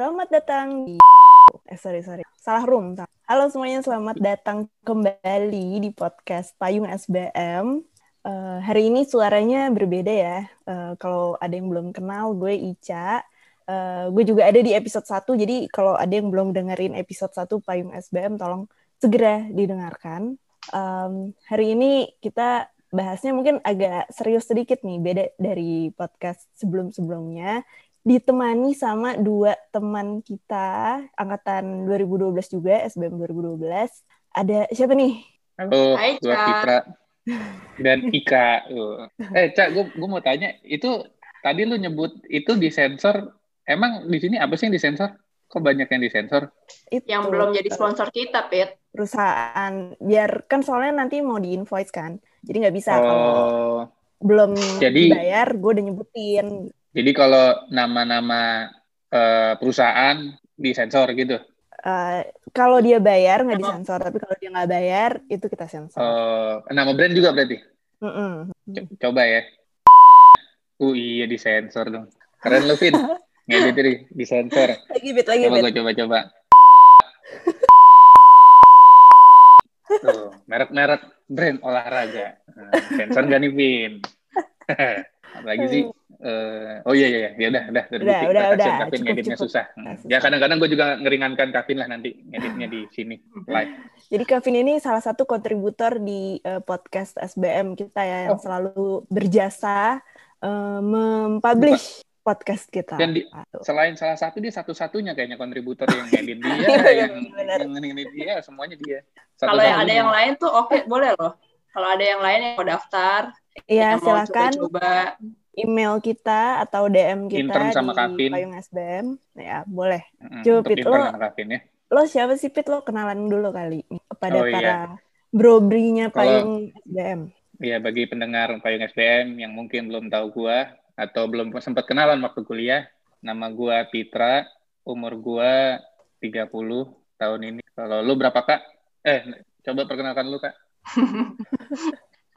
Selamat datang di eh sorry sorry salah room. Halo semuanya selamat datang kembali di podcast Payung SBM. Uh, hari ini suaranya berbeda ya. Uh, kalau ada yang belum kenal gue Ica. Uh, gue juga ada di episode 1 jadi kalau ada yang belum dengerin episode 1 Payung SBM tolong segera didengarkan. Um, hari ini kita bahasnya mungkin agak serius sedikit nih, beda dari podcast sebelum-sebelumnya. Ditemani sama dua teman kita, angkatan 2012 juga, SBM 2012. Ada siapa nih? Halo, Hai, gue Fitra dan Ika. eh, Cak, gue, gue mau tanya, itu tadi lu nyebut itu disensor, emang di sini apa sih yang disensor? Kok banyak yang disensor? Itu. Yang belum jadi sponsor kita, Pit. Perusahaan. Biar kan soalnya nanti mau di-invoice kan. Jadi nggak bisa oh. kalau belum jadi, dibayar, gue udah nyebutin. Jadi kalau nama-nama uh, perusahaan disensor gitu? Uh, kalau dia bayar nggak disensor, tapi kalau dia nggak bayar itu kita sensor. Uh, nama brand juga berarti? Mm -mm. Coba ya. Uh iya disensor dong. Keren lu Vin. Ngedit di disensor. Lagi bit lagi coba gue coba-coba. Tuh, merek-merek brand olahraga. Nah, sensor gak nih, Vin? Apalagi sih, uh, oh iya iya iya, ya udah udah udah udah, udah, udah. Kavin ngeditnya susah. Hmm. Ya kadang-kadang gue juga ngeringankan Kavin lah nanti ngeditnya di sini live. Jadi Kevin ini salah satu kontributor di uh, podcast SBM kita ya yang oh. selalu berjasa uh, mempublish podcast kita. Dan di, selain salah satu dia satu-satunya kayaknya kontributor yang ngedit dia, iya, yang, yang ngedit dia, semuanya dia. Kalau yang ada yang lain tuh oke okay, boleh loh. Kalau ada yang lain yang mau daftar, Iya, silakan coba email kita atau DM kita Intern sama di Kavin. Payung SBM. Ya, boleh. Mm, Coba Pit lo, Kavin, ya. lo siapa sih Pit lo kenalan dulu kali kepada oh, iya. para iya. brobrinya Payung Kalau, SBM. Iya, bagi pendengar Payung SBM yang mungkin belum tahu gua atau belum sempat kenalan waktu kuliah, nama gua Pitra, umur gua 30 tahun ini. Kalau lu berapa, Kak? Eh, coba perkenalkan lu, Kak.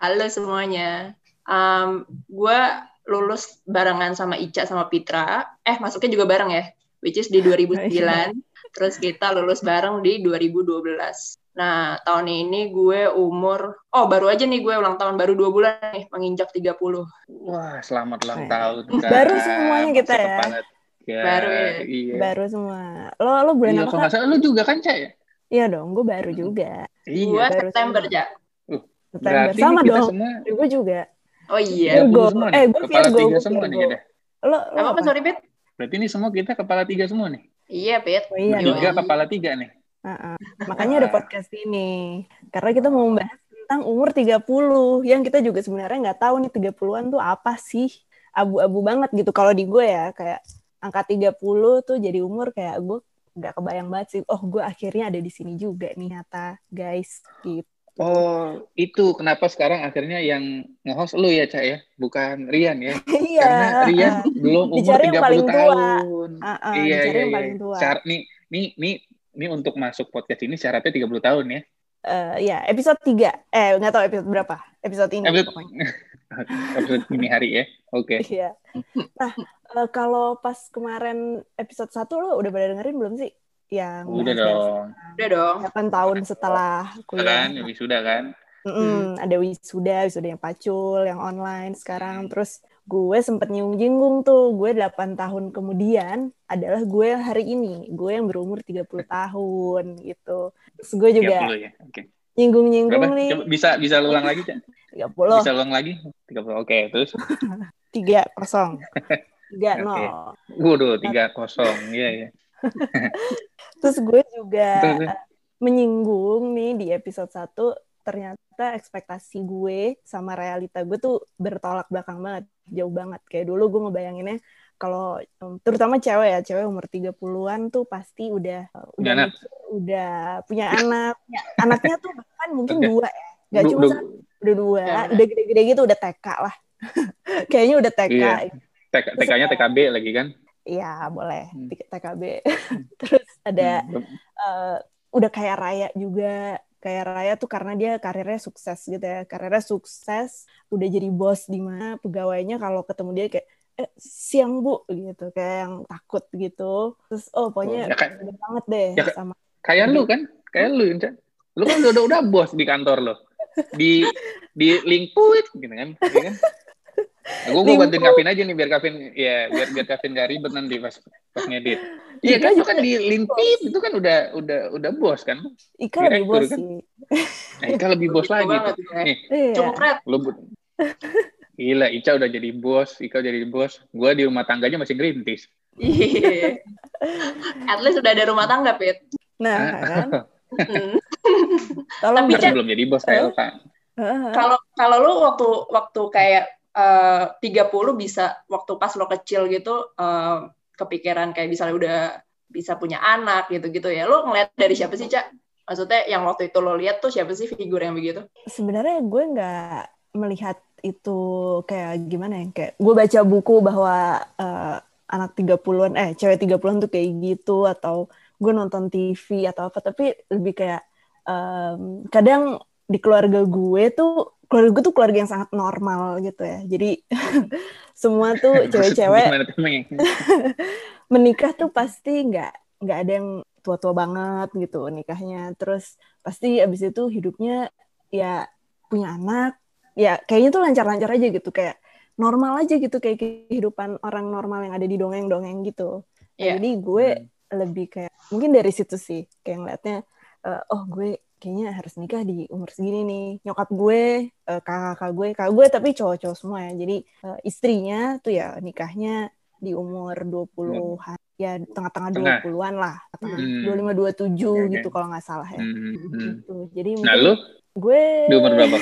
Halo semuanya. Um, gue lulus barengan sama Ica sama Pitra. Eh, masuknya juga bareng ya, which is di 2009. Terus kita lulus bareng di 2012. Nah, tahun ini gue umur, oh baru aja nih gue ulang tahun, baru dua bulan nih, menginjak 30. Wah, selamat ulang tahun. Kak. Baru semuanya kita ya. ya. Baru ya. Iya. Baru semua. Lo lo bulan iya, apa? Iya, lo juga kan, Cak ya? Iya dong, gue baru juga. Iya, gue September, Cak. September. Sama dong. Semua... Gue juga. Oh iya. Virgo. Semua eh, gue kepala Virgo, tiga semua nih kita. Lo, lo apa, apa? Sorry, Bet? Berarti ini semua kita kepala tiga semua nih? Iya, Bet. Oh, iya, tiga dong. kepala tiga nih. Uh -uh. Makanya ada podcast ini. Karena kita mau membahas tentang umur 30. Yang kita juga sebenarnya nggak tahu nih 30-an tuh apa sih. Abu-abu banget gitu. Kalau di gue ya, kayak angka 30 tuh jadi umur kayak gue nggak kebayang banget sih. Oh, gue akhirnya ada di sini juga nih nyata, guys. Gitu. Oh, itu kenapa sekarang akhirnya yang nge-host lu ya, Cak ya? Bukan Rian ya? iya. Karena Rian belum umur tiga puluh tahun. Uh, uh, iya, iya, yang iya. paling tua. Syar nih, nih, nih, nih untuk masuk podcast ini syaratnya 30 tahun ya? Uh, ya, episode 3. Eh, nggak tahu episode berapa. Episode ini episode, episode ini hari ya? Oke. Okay. Iya. Nah, uh, kalau pas kemarin episode 1 lo udah pada dengerin belum sih? Yang udah dong. Udah dong. 8 tahun setelah kuliah. Kan, wisuda kan? Mm -mm, hmm. Ada wisuda, wisuda yang pacul, yang online sekarang. Hmm. Terus gue sempet nyinggung-nyinggung tuh, gue 8 tahun kemudian adalah gue hari ini. Gue yang berumur 30 tahun gitu. Terus gue juga ya? okay. nyinggung-nyinggung nih. Coba, bisa bisa ulang lagi, Cak? 30. Bisa ulang lagi? 30. Oke, okay, terus? 3 kosong. 3 nol. Okay. Waduh, 3 kosong. Iya, iya. Terus gue juga menyinggung nih di episode 1 ternyata ekspektasi gue sama realita gue tuh bertolak belakang banget, jauh banget. Kayak dulu gue ngebayanginnya kalau terutama cewek ya, cewek umur 30-an tuh pasti udah udah anak. udah punya anak. Punya, anaknya tuh bahkan mungkin dua ya. Gak cuma satu, udah dua, ya. udah gede-gede gitu udah TK lah. Kayaknya udah TK. Iya. TK-nya TKB lagi kan? Iya boleh hmm. TKB. Hmm. Terus ada hmm. uh, udah kayak Raya juga. Kayak Raya tuh karena dia karirnya sukses gitu ya. Karirnya sukses, udah jadi bos di mana pegawainya kalau ketemu dia kayak eh, siang bu gitu kayak yang takut gitu terus oh pokoknya Oh, ya kayak- banget deh ya sama Kayak lu kan, kayak lu Inca. Lu kan udah udah bos di kantor lo. Di di lingkuit gitu kan, ya kan? Gue gue bantuin. Kavin aja nih biar Kavin ya biar biar Kavin gak ribet nanti pas pas ngedit. Iya kan, lu kan di lingkuit itu kan udah udah udah bos kan. Ika lebih Direktur bos kan? sih Nah, Ika lebih bos lagi tuh. ya. Nih, iya red. lu Gila, Ica udah jadi bos, Ika udah jadi bos. Gua di rumah tangganya masih ngerintis. Iya. At least udah ada rumah tangga, Pit. nah kan Hmm. tolong Tapi, belum jadi bos kayak. Heeh. Kalau kalau lu waktu waktu kayak eh, 30 bisa waktu pas lo kecil gitu eh, kepikiran kayak misalnya udah bisa punya anak gitu-gitu ya. Lu ngeliat dari siapa sih, Cak? Maksudnya yang waktu itu lo lihat tuh siapa sih figur yang begitu? sebenarnya gue nggak melihat itu kayak gimana ya kayak gue baca buku bahwa eh, anak 30-an eh cewek 30-an tuh kayak gitu atau gue nonton TV atau apa tapi lebih kayak em, kadang di keluarga gue tuh keluarga gue tuh keluarga yang sangat normal gitu ya jadi semua tuh cewek-cewek Meng? menikah tuh pasti nggak nggak ada yang tua-tua banget gitu nikahnya terus pasti abis itu hidupnya ya punya anak ya kayaknya tuh lancar-lancar aja gitu kayak normal aja gitu kayak kehidupan orang normal yang ada di dongeng-dongeng gitu Nah, Iya. jadi gue Hmm. lebih kayak mungkin dari situ sih kayak ngeliatnya eh, oh gue kayaknya harus nikah di umur segini nih. Nyokap gue eh, kakak-kakak gue kakak gue tapi cowok-cowok semua ya. Jadi eh, istrinya tuh ya nikahnya di umur 20-an ya tengah-tengah dua puluhan lah hmm. dua lima dua tujuh gitu kalau nggak salah ya. Hmm. hmm gitu. Hmm. jadi nah, lu? gue di umur berapa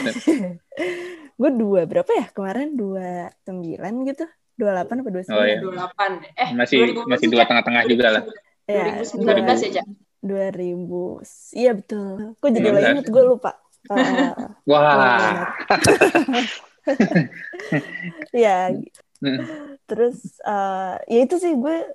gue dua berapa ya? Kemarin dua sembilan gitu. Dua delapan apa dua sembilan? Oh, iya. Dua delapan. Eh masih 2020 masih dua tengah-tengah juga lah. ya, iya, 2019 ya, ya 2000 iya betul. Aku jadi lagi inget gue lupa. Uh, wah. Ya terus uh, ya itu sih gue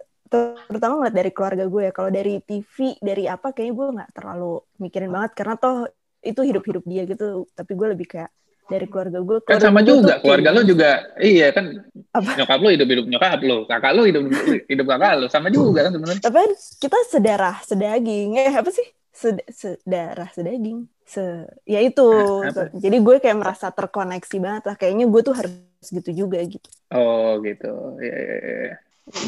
terutama ngeliat dari keluarga gue ya. Kalau dari TV dari apa kayaknya gue nggak terlalu mikirin banget. Karena toh itu hidup hidup dia gitu. Tapi gue lebih kayak dari keluarga gue Kan sama gue juga, keluarga lu gini. juga, iya kan, Apa? nyokap lu hidup-hidup nyokap lu, kakak lu hidup hidup kakak lu, sama juga kan sebenarnya. tapi kan kita sedarah sedaging eh apa sih Sed- sedarah sedaging se ya itu Ah, apa? jadi gue kayak merasa terkoneksi banget lah kayaknya gue tuh harus gitu juga gitu Oh gitu, Iya, iya, iya.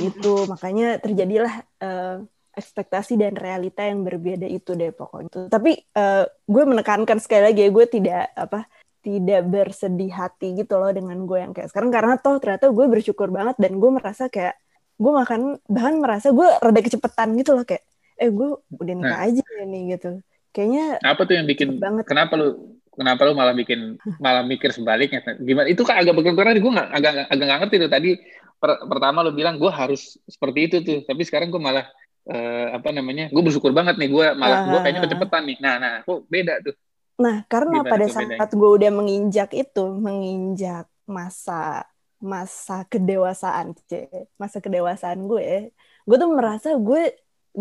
gitu makanya terjadilah eh, ekspektasi dan realita yang berbeda itu deh pokoknya tapi eh, gue menekankan sekali lagi ya gue tidak apa tidak bersedih hati gitu loh dengan gue yang kayak sekarang karena toh ternyata gue bersyukur banget dan gue merasa kayak gue makan bahkan merasa gue rada kecepatan gitu loh kayak eh gue udah nikah aja nih gitu kayaknya Apa tuh yang bikin? banget Kenapa lu kenapa lu malah bikin malah mikir sebaliknya? Gimana? Itu kan agak bertentangan. Gue nggak agak agak nggak ngerti tuh tadi. per- pertama lu bilang gue harus seperti itu tuh, tapi sekarang gue malah eh, apa namanya? Gue bersyukur banget nih. Gue malah gue kayaknya Ah. kecepatan nih. Nah, nah, kok beda tuh? Nah, karena Gimana pada saat gue udah menginjak itu, menginjak masa masa kedewasaan, C, masa kedewasaan gue, gue tuh merasa gue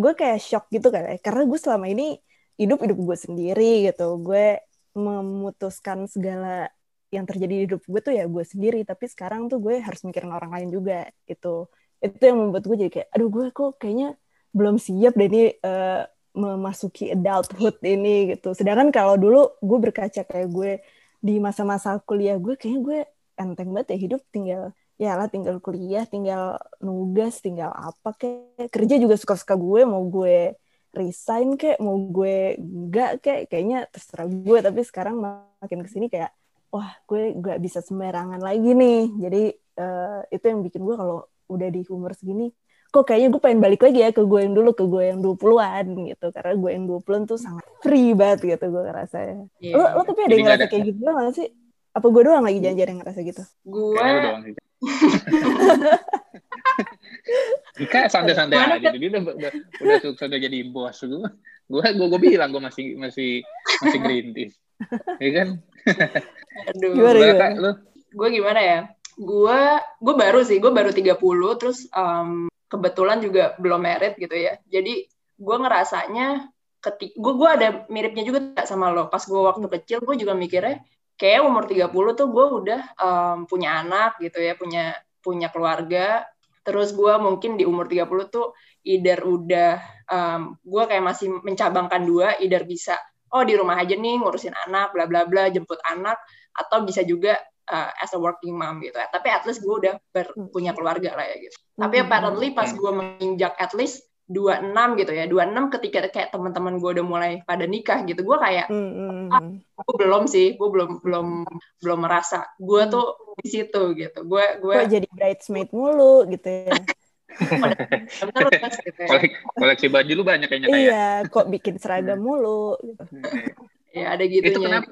gue kayak shock gitu kan ya, karena gue selama ini hidup hidup gue sendiri gitu, gue memutuskan segala yang terjadi di hidup gue tuh ya gue sendiri, tapi sekarang tuh gue harus mikirin orang lain juga gitu, itu yang membuat gue jadi kayak, aduh gue kok kayaknya belum siap deh nih eh, memasuki adulthood ini gitu. Sedangkan kalau dulu gue berkaca kayak gue di masa-masa kuliah gue kayaknya gue enteng banget ya hidup. Tinggal ya lah tinggal kuliah, tinggal nugas, tinggal apa kayak kerja juga suka-suka gue mau gue resign kayak mau gue enggak kayak kayaknya terserah gue tapi sekarang makin ke sini kayak wah gue gak bisa sembarangan lagi nih. Jadi eh, itu yang bikin gue kalau udah di umur segini kok kayaknya gue pengen balik lagi ya ke gue yang dulu ke gue yang 20-an gitu karena gue yang 20-an tuh sangat free banget gitu gue ngerasa Iya. lo, lo tapi ada Jadi yang ngerasa ada- kayak gitu gak sih apa gue doang lagi jangan-jangan yang ngerasa gitu Gue. Ika santai-santai aja. Dia udah, udah, udah sukses udah jadi bos. Gue, gue, gue, gue bilang gue masih masih masih green tea. Iya kan? aduh. Gimana, Gimana? Lu? gue gimana ya? Gue gue baru sih, gue baru 30 terus em, kebetulan juga belum merit gitu ya. Jadi gue ngerasanya ketik gue gue ada miripnya juga tak sama lo. Pas gue waktu kecil gue juga mikirnya kayak umur 30 tuh gue udah em, punya anak gitu ya, punya punya keluarga terus gue mungkin di umur 30 tuh either udah um, gue kayak masih mencabangkan dua either bisa oh di rumah aja nih ngurusin anak bla bla bla jemput anak atau bisa juga uh, as a working mom gitu ya tapi at least gue udah ber, hmm. punya keluarga lah ya gitu tapi hmm. apparently pas gue menginjak at least dua enam gitu ya dua enam ketika kayak teman-teman gue udah mulai pada nikah gitu gue kayak mm, ah, gue belum sih gue belum belum belum merasa gue tuh di situ gitu gue gue jadi bridesmaid mulu gitu ya gitu ya. koleksi baju lu banyak kayaknya kayak. Iya, kok bikin seragam mulu gitu. ya ada gitu Itu kenapa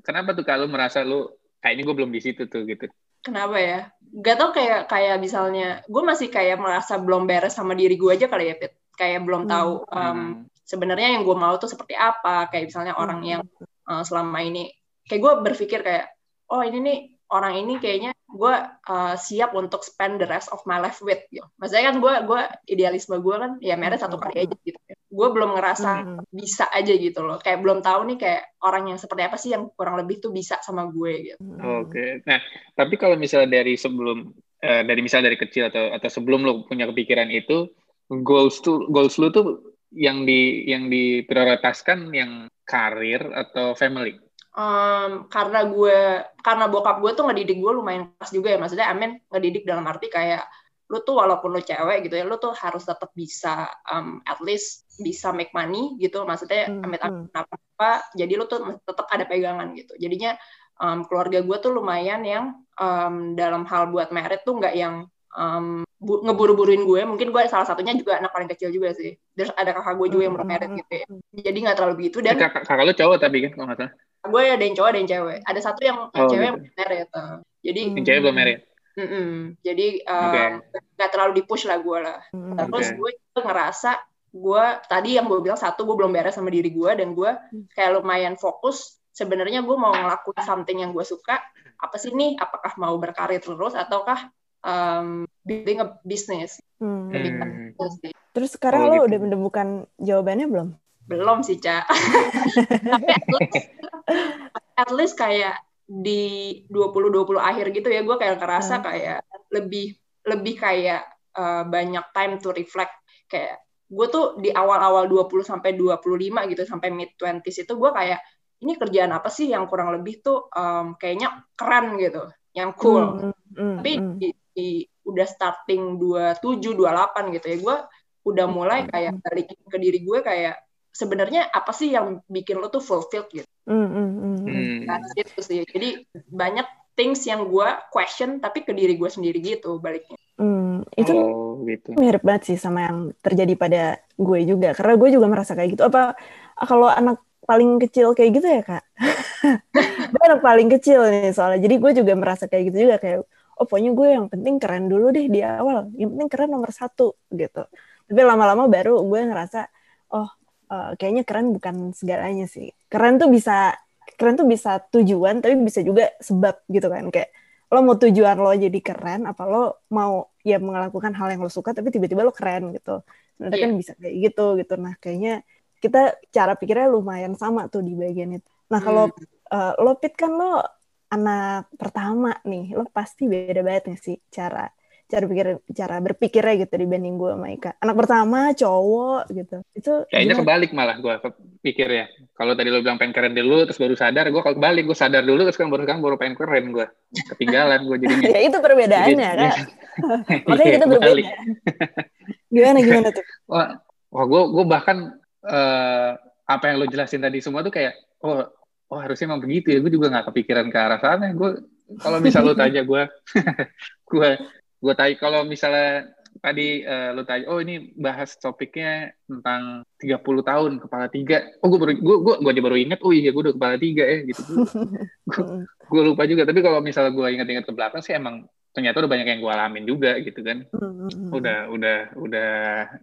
kenapa tuh kalau merasa lu kayak ini gue belum di situ tuh gitu. Kenapa ya? Gak tau kayak kayak misalnya gue masih kayak merasa belum beres sama diri gue aja kali ya Pit. Kayak belum hmm. tahu um, hmm. sebenarnya yang gue mau tuh seperti apa. Kayak misalnya hmm. orang yang uh, selama ini kayak gue berpikir kayak oh ini nih orang ini kayaknya gue uh, siap untuk spend the rest of my life with gitu. Maksudnya kan gue gue idealisme gue kan ya married satu kali aja gitu. Gue belum ngerasa hmm. bisa aja gitu loh. Kayak belum tahu nih kayak orang yang seperti apa sih yang kurang lebih tuh bisa sama gue gitu. Oke. Okay. Nah, tapi kalau misalnya dari sebelum uh, dari misalnya dari kecil atau atau sebelum lo punya kepikiran itu goals tuh goals lu tuh yang di yang diprioritaskan yang karir atau family? um, karena gue karena bokap gue tuh ngedidik gue lumayan keras juga ya maksudnya Amin ngedidik dalam arti kayak lu tuh walaupun lu cewek gitu ya lu tuh harus tetap bisa um, at least bisa make money gitu. Maksudnya hmm, amit amit hmm. apa apa jadi lu tuh tetap ada pegangan gitu. Jadinya um, keluarga gue tuh lumayan yang um, dalam hal buat merit tuh nggak yang um, ngeburu-buruin gue. Mungkin gue salah satunya juga anak paling kecil juga sih. Terus ada kakak gue juga yang belum merit gitu ya. jadi nggak terlalu begitu. Dan kakak, kakak lu cowok tapi kan kalau nggak salah? Gue ada yang cowok ada yang cewek. Ada satu yang oh, cewek gitu. yang married uh. jadi yang cewek belum married mm -mm. jadi nggak um, okay. terlalu dipush lah gue lah mm, terus okay. gue ngerasa gue tadi yang gue bilang satu gue belum beres sama diri gue dan gue kayak lumayan fokus sebenarnya gue mau ngelakuin something yang gue suka apa sih nih apakah mau berkarir terus ataukah um, building a business hmm. hmm. terus sekarang oh, lo gitu. udah menemukan jawabannya belum belum sih cak tapi at least, at least kayak di 2020 akhir gitu ya gue kayak ngerasa hmm. kayak lebih lebih kayak uh, banyak time to reflect kayak gue tuh di awal-awal 20 sampai 25 gitu sampai mid 20s itu gue kayak ini kerjaan apa sih yang kurang lebih tuh um, kayaknya keren gitu yang cool mm, mm, mm, tapi mm. Di, di udah starting 27 28 gitu ya gue udah mulai kayak balikin ke diri gue kayak sebenarnya apa sih yang bikin lo tuh fulfilled gitu. Mm, mm, mm. mm. Nah, itu sih. Jadi banyak things yang gue question tapi ke diri gue sendiri gitu baliknya. Mm, itu oh, gitu. mirip banget sih sama yang terjadi pada gue juga. Karena gue juga merasa kayak gitu. Apa kalau anak paling kecil kayak gitu ya kak? gue anak paling kecil nih soalnya. Jadi gue juga merasa kayak gitu juga kayak oh pokoknya gue yang penting keren dulu deh di awal. Yang penting keren nomor satu gitu. Tapi lama-lama baru gue ngerasa oh uh, kayaknya keren bukan segalanya sih. Keren tuh bisa keren tuh bisa tujuan tapi bisa juga sebab gitu kan kayak lo mau tujuan lo jadi keren apa lo mau ya melakukan hal yang lo suka tapi tiba-tiba lo keren gitu sebenarnya yeah. kan bisa kayak gitu gitu nah kayaknya kita cara pikirnya lumayan sama tuh di bagian itu nah kalau hmm. uh, lo pit kan lo anak pertama nih lo pasti beda banget sih cara cara pikir cara berpikirnya gitu dibanding gue sama Ika. Anak pertama cowok gitu. Itu kayaknya kebalik malah gue pikir ya. Kalau tadi lo bilang pengen keren dulu terus baru sadar, gue kalau kebalik gue sadar dulu terus kan baru kan baru pengen keren gue. Ketinggalan gue jadinya. ya itu perbedaannya kan. Makanya kita berbeda. gimana gimana tuh? Wah, wah gue gue bahkan uh, apa yang lo jelasin tadi semua tuh kayak oh oh harusnya emang begitu ya gue juga nggak kepikiran ke arah sana gue kalau misal lo tanya gue gue gue tanya kalau misalnya tadi uh, lo tanya oh ini bahas topiknya tentang 30 tahun kepala tiga. Oh gue baru gue gue gue aja baru ingat oh iya gue udah kepala tiga ya gitu. Gue lupa juga. Tapi kalau misalnya gue ingat-ingat ke belakang sih emang ternyata udah banyak yang gue alamin juga gitu kan. Udah udah udah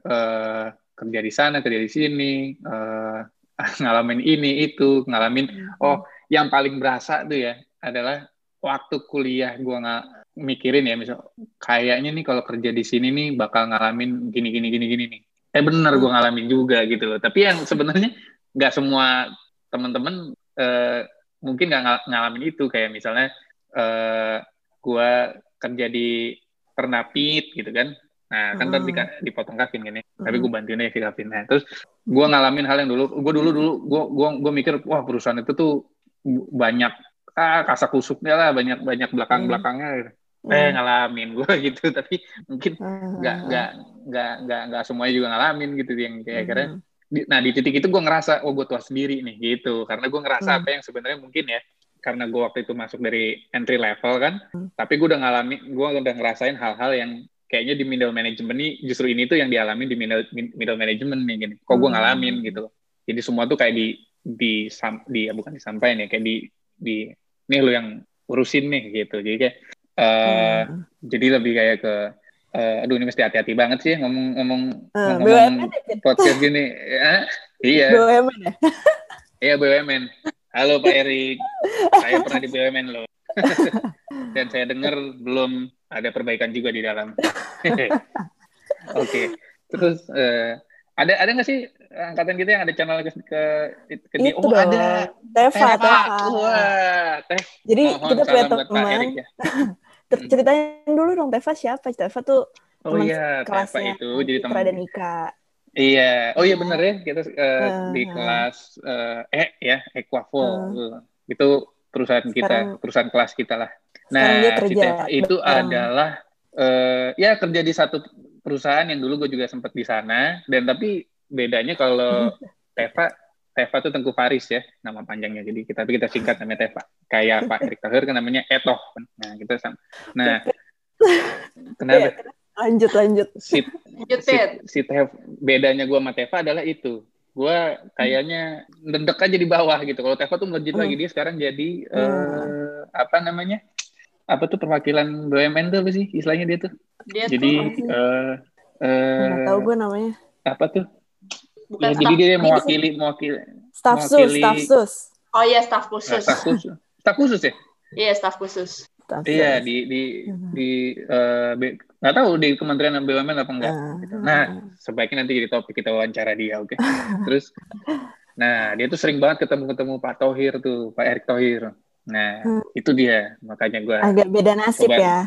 uh, kerja di sana kerja di sini uh, ngalamin ini itu ngalamin. Oh yang paling berasa tuh ya adalah waktu kuliah gue nggak mikirin ya misal kayaknya nih kalau kerja di sini nih bakal ngalamin gini gini gini gini nih. Eh bener gue ngalamin juga gitu loh. Tapi yang sebenarnya nggak semua teman-teman uh, mungkin nggak ngalamin itu. Kayak misalnya eh, gue kerja di pernapit gitu kan. Nah kan tadi Hmm. di, dipotong kafin kan ya. Tapi Hmm. gue bantuin aja si kafin nah terus gue ngalamin hal yang dulu gue dulu dulu gue gue gue mikir wah perusahaan itu tuh banyak ah kasak kusuknya lah banyak banyak belakang belakangnya gitu. eh ngalamin gue gitu tapi mungkin Hmm. nggak nggak nggak nggak nggak semuanya juga ngalamin gitu yang kayak Hmm. di- nah di titik itu gue ngerasa oh gue tua sendiri nih gitu karena gue ngerasa Hmm. apa yang sebenarnya mungkin ya karena gue waktu itu masuk dari entry level kan Hmm. tapi gue udah ngalamin gue udah ngerasain hal-hal yang kayaknya di middle management nih justru ini tuh yang dialami di middle, middle management nih gini kok gue Hmm. ngalamin gitu jadi semua tuh kayak di di sam- di ya bukan disampaikan ya kayak di di nih lo yang urusin nih gitu jadi kayak eh Hmm. jadi lebih kayak ke eh, aduh ini mesti hati-hati banget sih ngomong-ngomong Eh, ngomong BUMN ya, Fit? podcast gini ya iya BUMN ya? iya BUMN halo Pak Erik saya pernah di BUMN loh dan saya dengar belum ada perbaikan juga di dalam oke terus eh, ada ada nggak sih angkatan kita yang ada channel ke ke, ke di- Itu oh dong. ada Teva, Teh, Pak. Teva. wah teh Jadi mohon kita punya teman. Ya Ceritain dulu dong Teva siapa? Teva tuh oh iya Teva kelasnya itu jadi teman dan Ika. Iya, oh iya bener ya kita eh, Uh, di uh. kelas eh E ya Equavo Uh. itu perusahaan kita, Sekarang- perusahaan kelas kita lah. Nah, dia si kerja Teva itu bareng. adalah eh ya kerja di satu perusahaan yang dulu gue juga sempat di sana dan tapi bedanya kalau Teva Teva tuh Tengku Faris ya nama panjangnya. Jadi kita tapi kita singkat namanya Teva. Kayak Pak Erick Thohir kan namanya Etoh. Nah kita sama nah kenapa? Iya, Lanjut lanjut. si Lanjut, si, si Tev, bedanya gue sama Teva adalah itu. Gue kayaknya ndedek aja di bawah gitu. Kalau Teva tuh melejit Hmm. lagi dia sekarang jadi Hmm. eh, apa namanya? Apa tuh perwakilan BUMN tuh apa sih istilahnya dia tuh? Dia jadi tuh eh Nggak eh, tahu gue namanya. apa tuh? Bukan ya, jadi dia mewakili mewakili Staff sus, mewakili- staff sus. Oh iya, staff nah, khusus. staf khusus staf khusus ya Iya, staff khusus. Staff iya sus. di di Hmm. di eh, B- nggak tahu di Kementerian BUMN apa enggak gitu. Nah, sebaiknya nanti jadi topik kita wawancara dia, oke? Terus, nah dia tuh sering banget ketemu-ketemu Pak Tohir tuh, Pak Erick Tohir. Nah, Hmm. itu dia, makanya gue agak beda nasib Coba. ya.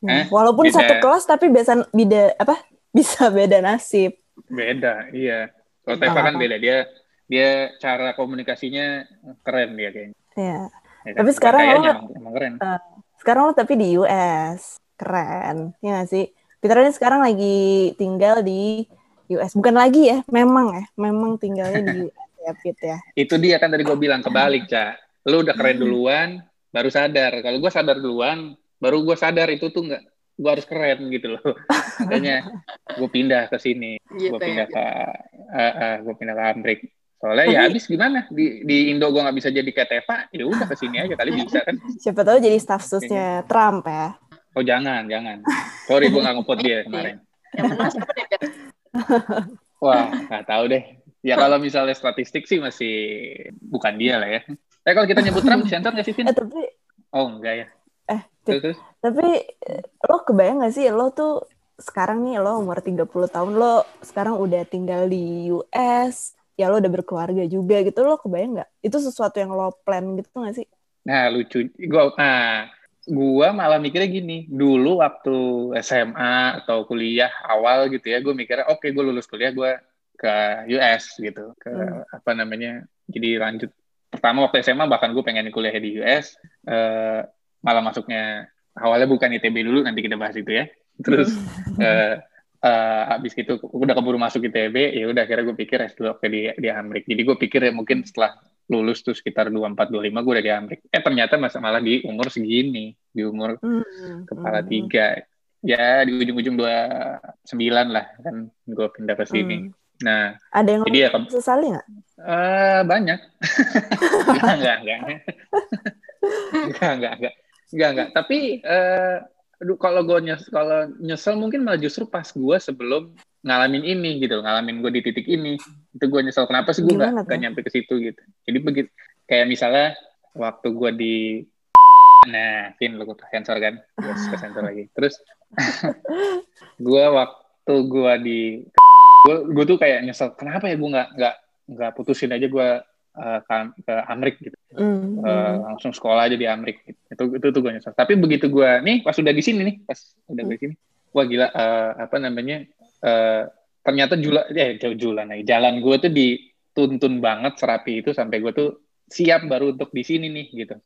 Eh, Walaupun beda. satu kelas tapi bisa beda apa? Bisa beda nasib. beda, iya. Kalau Teva kan beda, dia dia cara komunikasinya keren dia kayaknya. Ya. Ya kan? Tapi Bukan sekarang lo- emang, emang keren. Sekarang lo tapi di US. Keren. Ya nggak sih? Peter ini sekarang lagi tinggal di US. Bukan lagi ya, memang ya. Memang tinggalnya di US ya, Pit ya. Itu dia kan tadi gue bilang kebalik, Cak. Lu udah keren duluan, baru sadar. Kalau gue sadar duluan, baru gue sadar itu tuh nggak gue harus keren gitu loh. Makanya gue pindah ke sini. Gitu gue ya. pindah ke gue pindah ke Amrik soalnya ya Tapi- habis gimana? Di di Indo gue nggak bisa jadi kayak Teva ya udah ke sini aja kali bisa kan. Siapa tahu jadi staff susnya Trump ya. oh jangan jangan. Sorry gue nggak ngepot dia kemarin. Yang menang siapa deh, Fit? wah nggak tahu deh. Ya kalau misalnya statistik sih masih bukan dia lah ya. Eh kalau kita nyebut Trump sensor nggak sih Vin? Eh tapi oh enggak ya. Eh, terus, terus? Tapi eh, lo kebayang gak sih lo tuh sekarang nih lo umur 30 tahun lo sekarang udah tinggal di US ya lo udah berkeluarga juga gitu lo kebayang nggak itu sesuatu yang lo plan gitu gak sih Nah, lucu. Gua nah, gua malah mikirnya gini. Dulu waktu SMA atau kuliah awal gitu ya, gue mikirnya oke gue lulus kuliah gue ke US gitu. Ke Hmm. apa namanya? Jadi lanjut pertama waktu SMA bahkan gue pengen kuliah di US eh, malah masuknya awalnya bukan ITB dulu nanti kita bahas itu ya. Terus eh eh, abis itu udah keburu masuk ITB ya udah akhirnya gue pikir S2 oke di di Amrik. Jadi gue pikir ya mungkin setelah lulus tuh sekitar 24 25 gue udah di Amrik. Eh ternyata mas- malah di umur segini, di umur Hmm, kepala hmm, tiga. Ya di ujung-ujung 29 lah kan gue pindah ke sini. hmm. Nah, ada yang jadi ya sesali nggak eh, banyak. enggak, enggak, enggak. enggak, enggak, enggak. Enggak, enggak. Tapi eh aduh, kalau gue nyes kalau nyesel mungkin malah justru pas gue sebelum ngalamin ini gitu, ngalamin gue di titik ini. Itu gue nyesel kenapa sih gue nggak tuh? nggak nyampe ke situ gitu. Jadi begitu kayak misalnya waktu gue di nah, Vin lo sensor kan, gue ke sensor lagi. Terus gue waktu gue di gue gue tuh kayak nyesel kenapa ya gue nggak nggak nggak putusin aja gue eh, ke, ke Amrik gitu Hmm, Eh, hmm. langsung sekolah aja di Amrik gitu. itu itu tuh gue nyesel tapi begitu gue nih pas udah di sini nih pas udah gue di sini wah gila uh, apa namanya uh, ternyata jula eh julan jalan gue tuh dituntun banget serapi itu sampai gue tuh siap baru untuk di sini nih gitu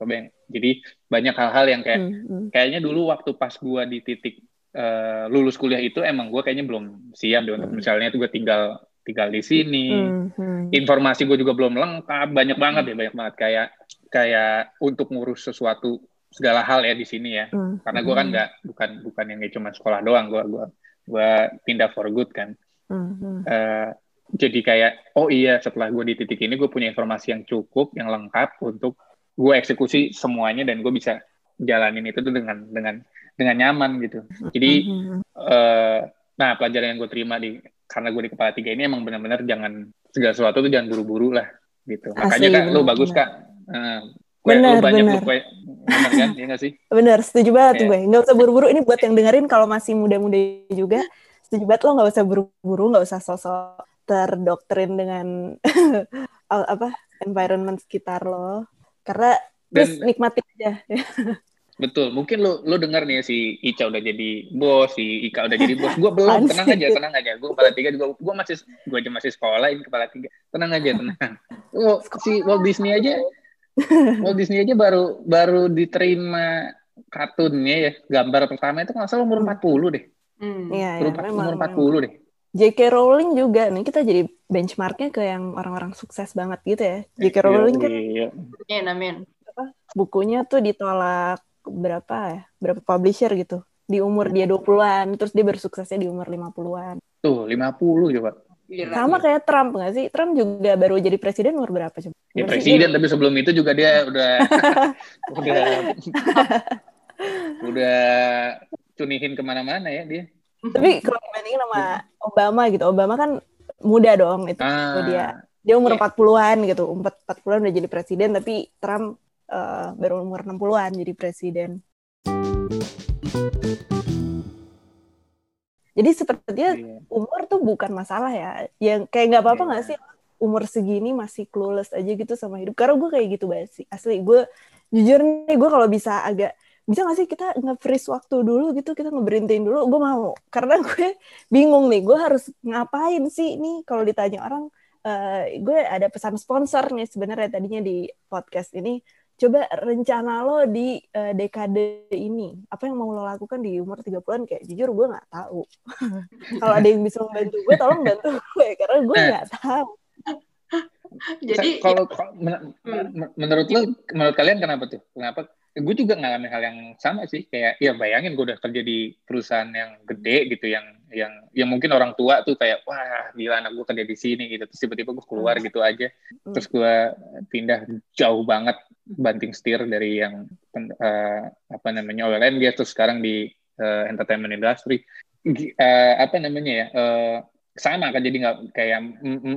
jadi banyak hal-hal yang kayak hmm, hmm. kayaknya dulu waktu pas gue di titik uh, lulus kuliah itu emang gue kayaknya belum siap deh untuk hmm. misalnya tuh gue tinggal tinggal di sini hmm, hmm. informasi gue juga belum lengkap banyak banget ya banyak banget kayak kayak untuk ngurus sesuatu segala hal ya di sini ya hmm. karena gue kan hmm. nggak bukan bukan yang cuma sekolah doang gue gue gue pindah for good kan hmm. uh, jadi kayak oh iya setelah gue di titik ini gue punya informasi yang cukup yang lengkap untuk gue eksekusi semuanya dan gue bisa jalanin itu tuh dengan dengan dengan nyaman gitu jadi mm-hmm. uh, nah pelajaran yang gue terima di karena gue di kepala tiga ini emang benar-benar jangan segala sesuatu tuh jangan buru-buru lah gitu. Makanya kak lo bagus kak. Uh, benar, banyak benar. Kue, benar kan? Iya gak sih? Benar setuju banget yeah. gue. Nggak usah buru-buru. Ini buat yang dengerin kalau masih muda-muda juga setuju banget lo nggak usah buru-buru nggak usah sosok terdoktrin dengan apa environment sekitar lo. Karena Dan, terus nikmati aja betul mungkin lo lo dengar nih si Ica udah jadi bos si Ika udah jadi bos gue belum tenang aja tenang aja gue kepala tiga juga gue masih gue aja masih sekolah ini kepala tiga tenang aja tenang oh, si Walt Disney aja Walt Disney aja baru baru diterima kartunnya ya gambar pertama itu nggak salah umur 40 deh hmm. ya, umur, ya, umur 40 deh J.K. Rowling juga nih kita jadi benchmarknya ke yang orang-orang sukses banget gitu ya. J.K. Iya, Rowling kan iya. Amin, amin. Apa, bukunya tuh ditolak berapa ya? Berapa publisher gitu. Di umur dia 20-an, terus dia bersuksesnya di umur 50-an. Tuh, 50 coba. Gila. Sama kayak Trump nggak sih? Trump juga baru jadi presiden umur berapa coba? Ya presiden, tapi sebelum itu juga dia udah udah udah cunihin ke mana-mana ya dia. Tapi kalau dibandingin sama Obama gitu, Obama kan muda dong itu ah, dia. Dia umur yeah. 40-an gitu, umur 40-an udah jadi presiden, tapi Trump uh, baru umur 60-an jadi presiden. Jadi sepertinya yeah. umur tuh bukan masalah ya. Yang kayak nggak apa-apa nggak yeah. sih umur segini masih clueless aja gitu sama hidup. Karena gue kayak gitu banget sih. Asli gue jujur nih gue kalau bisa agak bisa gak sih kita nge-freeze waktu dulu gitu kita ngeberhentiin dulu gue mau karena gue bingung nih gue harus ngapain sih nih kalau ditanya orang uh, gue ada pesan sponsor nih sebenarnya tadinya di podcast ini coba rencana lo di uh, dekade ini. Apa yang mau lo lakukan di umur 30-an kayak jujur gue nggak tahu. Kalau ada yang bisa membantu gue tolong bantu gue karena gue eh. nggak tahu. Jadi kalau men hmm. menurut lo menurut kalian kenapa tuh? Kenapa gue juga ngalamin hal yang sama sih kayak ya bayangin gue udah kerja di perusahaan yang gede gitu yang yang yang mungkin orang tua tuh kayak wah gila anak gue kerja di sini gitu. Terus tiba-tiba gue keluar gitu aja. Terus gue pindah jauh banget banting setir dari yang uh, apa namanya oil and gas terus sekarang di uh, entertainment industry. Uh, apa namanya ya uh, sama kan jadi nggak kayak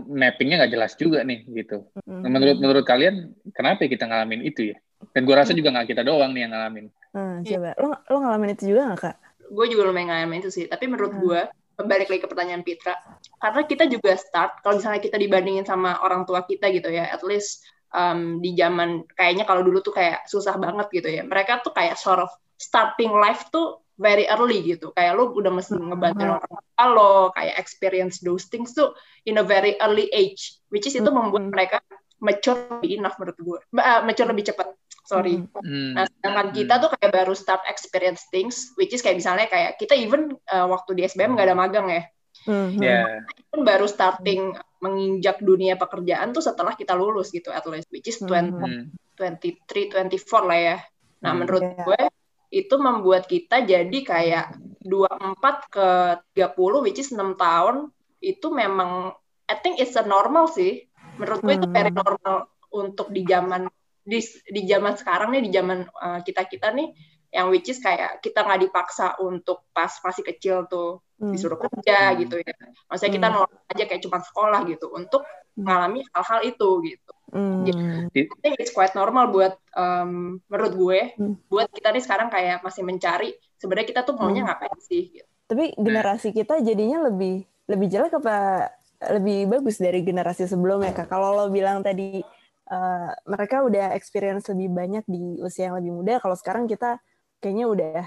mappingnya nggak jelas juga nih gitu. Menurut menurut kalian kenapa kita ngalamin itu ya? Dan gue rasa juga nggak kita doang nih yang ngalamin. Hmm, coba, lo, lo ngalamin itu juga nggak kak? Gue juga lumayan ngalamin itu sih. Tapi menurut hmm. gue, balik lagi ke pertanyaan Pitra, karena kita juga start, kalau misalnya kita dibandingin sama orang tua kita gitu ya, at least um, di zaman, kayaknya kalau dulu tuh kayak susah banget gitu ya. Mereka tuh kayak sort of starting life tuh very early gitu. Kayak lo udah mesti hmm. ngebantuin orang tua lo, kayak experience those things tuh in a very early age. Which is itu membuat mereka mature lebih enough menurut gue. Uh, mature lebih cepat sorry. Mm. Nah, sedangkan kita tuh kayak baru start experience things, which is kayak misalnya kayak kita even uh, waktu di SBM nggak ada magang ya. Mm-hmm. Yeah. Kan baru starting menginjak dunia pekerjaan tuh setelah kita lulus gitu at least, which is 20, mm-hmm. 23, 24 lah ya. Nah, mm, menurut yeah. gue itu membuat kita jadi kayak 24 ke 30 which is 6 tahun itu memang I think it's a normal sih. Menurut gue mm. itu very normal untuk di zaman di di zaman sekarang nih di zaman uh, kita kita nih yang which is kayak kita nggak dipaksa untuk pas masih kecil tuh hmm. disuruh kerja hmm. gitu ya maksudnya kita hmm. nolak aja kayak cuma sekolah gitu untuk hmm. mengalami hal-hal itu gitu hmm. jadi I think it's quite normal buat um, menurut gue hmm. buat kita nih sekarang kayak masih mencari sebenarnya kita tuh maunya hmm. ngapain sih gitu. tapi generasi kita jadinya lebih lebih jelek apa lebih bagus dari generasi sebelumnya kak kalau lo bilang tadi uh, mereka udah experience lebih banyak di usia yang lebih muda. Kalau sekarang kita kayaknya udah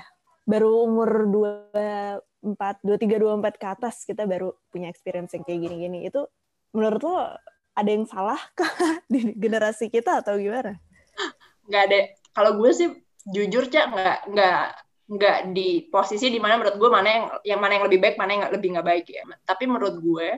baru umur empat dua tiga dua empat ke atas kita baru punya experience yang kayak gini-gini itu menurut lo ada yang salah kah di generasi kita atau gimana? Nggak ada. Kalau gue sih jujur cak nggak nggak nggak di posisi di mana menurut gue mana yang yang mana yang lebih baik mana yang lebih nggak baik ya. Tapi menurut gue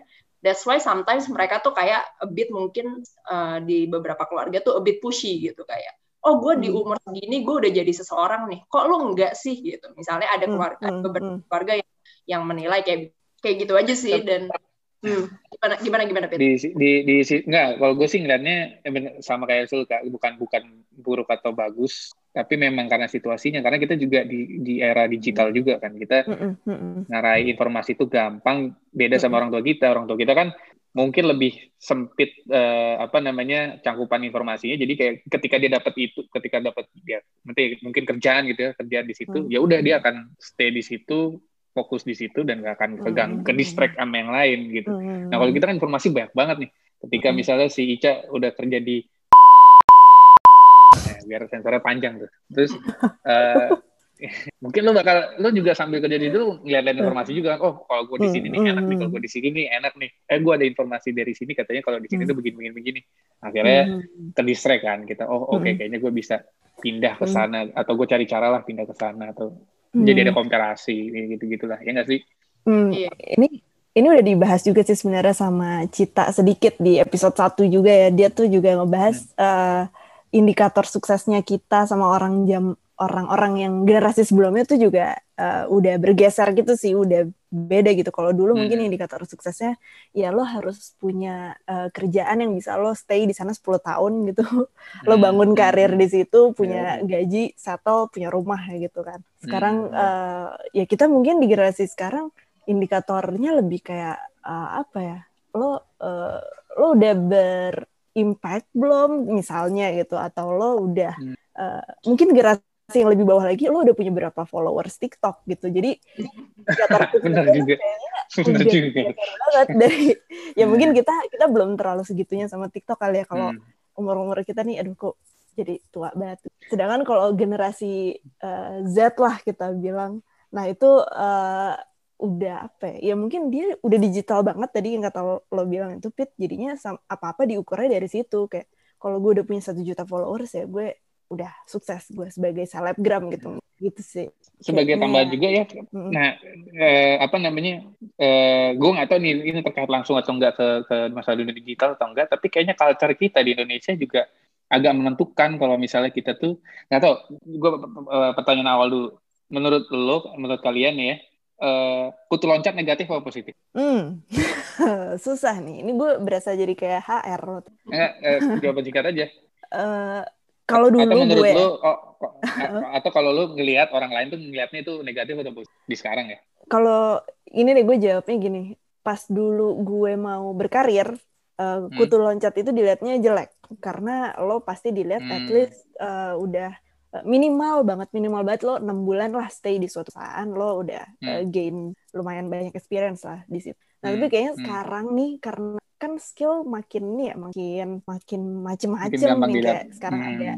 that's why sometimes mereka tuh kayak a bit mungkin uh, di beberapa keluarga tuh a bit pushy gitu kayak oh gue di hmm. umur segini gue udah jadi seseorang nih kok lu enggak sih? Gitu. Misalnya ada hmm, keluarga hmm, beberapa keluarga yang, yang menilai kayak kayak gitu aja sih dan hmm, gimana gimana gimana Pit? di di di, enggak kalau gue sih ngeliatnya sama kayak Sul bukan bukan buruk atau bagus tapi memang karena situasinya karena kita juga di di era digital juga kan kita ngarai informasi itu gampang beda sama orang tua kita. Orang tua kita kan mungkin lebih sempit uh, apa namanya cangkupan informasinya. Jadi kayak ketika dia dapat itu ketika dapat dia nanti mungkin kerjaan gitu ya kerjaan di situ ya udah dia akan stay di situ fokus di situ dan gak akan kegang ke distract sama yang lain gitu. Nah kalau kita kan informasi banyak banget nih. Ketika misalnya si Ica udah kerja di biar sensornya panjang tuh. Terus uh, mungkin lo bakal lo juga sambil kerja di itu ngeliat informasi juga oh kalau gue di sini nih enak nih kalau gue di sini nih enak nih. Eh gue ada informasi dari sini katanya kalau di sini tuh begini begini begini akhirnya terdistract kan kita oh oke okay, kayaknya gue bisa pindah ke sana atau gue cari cara lah pindah ke sana atau jadi ada komparasi gitu gitulah ya nggak sih? Hmm. ini ini udah dibahas juga sih sebenarnya sama Cita sedikit di episode satu juga ya. Dia tuh juga ngebahas hmm. uh, indikator suksesnya kita sama orang jam orang-orang yang generasi sebelumnya tuh juga uh, udah bergeser gitu sih, udah beda gitu. Kalau dulu hmm. mungkin indikator suksesnya ya lo harus punya uh, kerjaan yang bisa lo stay di sana 10 tahun gitu. Hmm. Lo bangun karir di situ, punya iya. gaji, settle, punya rumah gitu kan. Sekarang hmm. uh, ya kita mungkin di generasi sekarang indikatornya lebih kayak uh, apa ya? Lo uh, lo udah ber impact belum misalnya gitu atau lo udah hmm. uh, mungkin generasi yang lebih bawah lagi lo udah punya berapa followers TikTok gitu jadi benar juga benar juga banget dari ya hmm. mungkin kita kita belum terlalu segitunya sama TikTok kali ya kalau hmm. umur umur kita nih aduh kok jadi tua banget sedangkan kalau generasi uh, Z lah kita bilang nah itu uh, udah apa ya, ya mungkin dia udah digital banget tadi yang kata lo, lo bilang itu pit. Jadinya apa-apa diukurnya dari situ. Kayak kalau gue udah punya satu juta followers ya gue udah sukses gue sebagai selebgram gitu. Gitu sih. Sebagai kayak, tambahan juga ya. Nah eh, apa namanya eh, gue nggak tahu nih ini terkait langsung atau enggak ke ke masa dunia digital atau enggak tapi kayaknya culture kita di Indonesia juga agak menentukan kalau misalnya kita tuh nggak tahu gue eh, pertanyaan awal dulu. Menurut lo menurut kalian ya uh, kutu loncat negatif atau positif? Hmm. Susah nih. Ini gue berasa jadi kayak HR. Eh, eh, jawaban singkat aja. Uh, kalau dulu atau menurut gue... Lu, oh, oh, atau kalau lu ngelihat orang lain tuh ngelihatnya itu negatif atau positif di sekarang ya? Kalau ini nih gue jawabnya gini. Pas dulu gue mau berkarir, uh, kutu hmm. loncat itu dilihatnya jelek. Karena lo pasti dilihat hmm. at least uh, udah Eh, minimal banget minimal banget lo enam bulan lah stay di suatu perusahaan lo udah hmm. uh, gain lumayan banyak experience lah di situ. Nah hmm. tapi kayaknya hmm. sekarang nih karena kan skill makin nih ya makin makin macem-macem nih kayak sekarang hmm. ada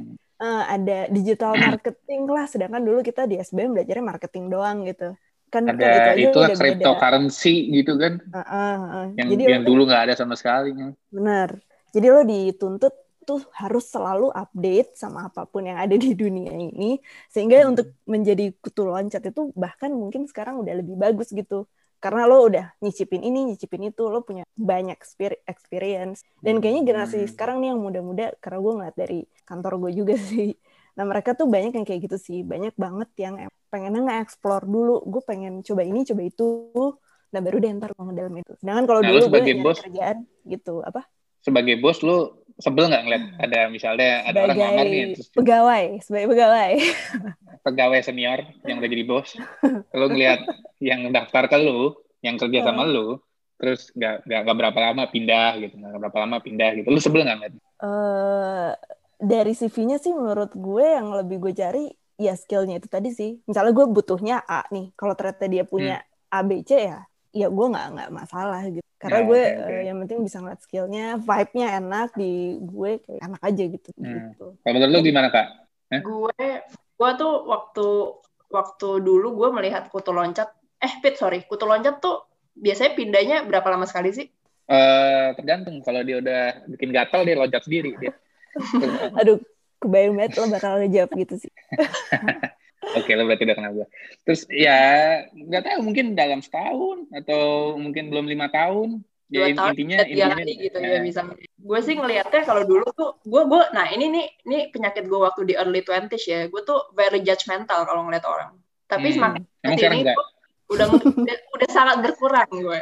uh, ada digital marketing lah sedangkan dulu kita di SBM belajarnya marketing doang gitu kan ada kan itu itulah cryptocurrency gitu kan uh, uh, uh. yang Jadi yang dulu nggak ada sama sekali benar jadi lo dituntut tuh harus selalu update sama apa pun yang ada di dunia ini sehingga hmm. untuk menjadi kutu loncat itu bahkan mungkin sekarang udah lebih bagus gitu. Karena lo udah nyicipin ini nyicipin itu lo punya banyak experience. Dan kayaknya generasi hmm. sekarang nih yang muda-muda karena gue ngeliat dari kantor gue juga sih nah mereka tuh banyak yang kayak gitu sih. Banyak banget yang pengen nge-explore dulu. Gue pengen coba ini coba itu. Nah baru deh ntar mau dalam itu. Sedangkan kalau nah, dulu gue nyari kerjaan gitu apa sebagai bos lo sebel nggak ngeliat ada misalnya ada sebagai orang ngamar nih terus pegawai sebagai pegawai. Pegawai senior yang udah jadi bos. Lo ngeliat yang daftar ke lo yang kerja sama lo terus nggak nggak berapa lama pindah gitu nggak berapa lama pindah gitu. Lo sebel nggak ngeliat? Uh, dari CV-nya sih menurut gue yang lebih gue cari ya skillnya itu tadi sih. Misalnya gue butuhnya A nih kalau ternyata dia punya hmm. A B C ya ya gue nggak nggak masalah gitu karena yeah, gue okay, okay. Uh, yang penting bisa ngeliat skillnya vibe-nya enak di gue kayak enak aja gitu hmm. gitu kalau menurut lu gimana kak eh? gue gue tuh waktu waktu dulu gue melihat kutu loncat eh Pit sorry kutu loncat tuh biasanya pindahnya berapa lama sekali sih Uh, tergantung kalau dia udah bikin gatal dia loncat sendiri dia. Aduh, kebayang banget lo bakal ngejawab gitu sih. Oke, lo berarti udah kenal gue. Terus ya nggak tahu mungkin dalam setahun atau mungkin belum lima tahun. Dua Ya tahun intinya intinya kali gitu eh, ya bisa. Gue sih ngelihatnya kalau dulu tuh gue gue nah ini nih ini penyakit gue waktu di early 20s ya. Gue tuh very judgmental kalau ngeliat orang. Tapi Hmm. semakin enggak? tuh udah udah, udah sangat berkurang gue.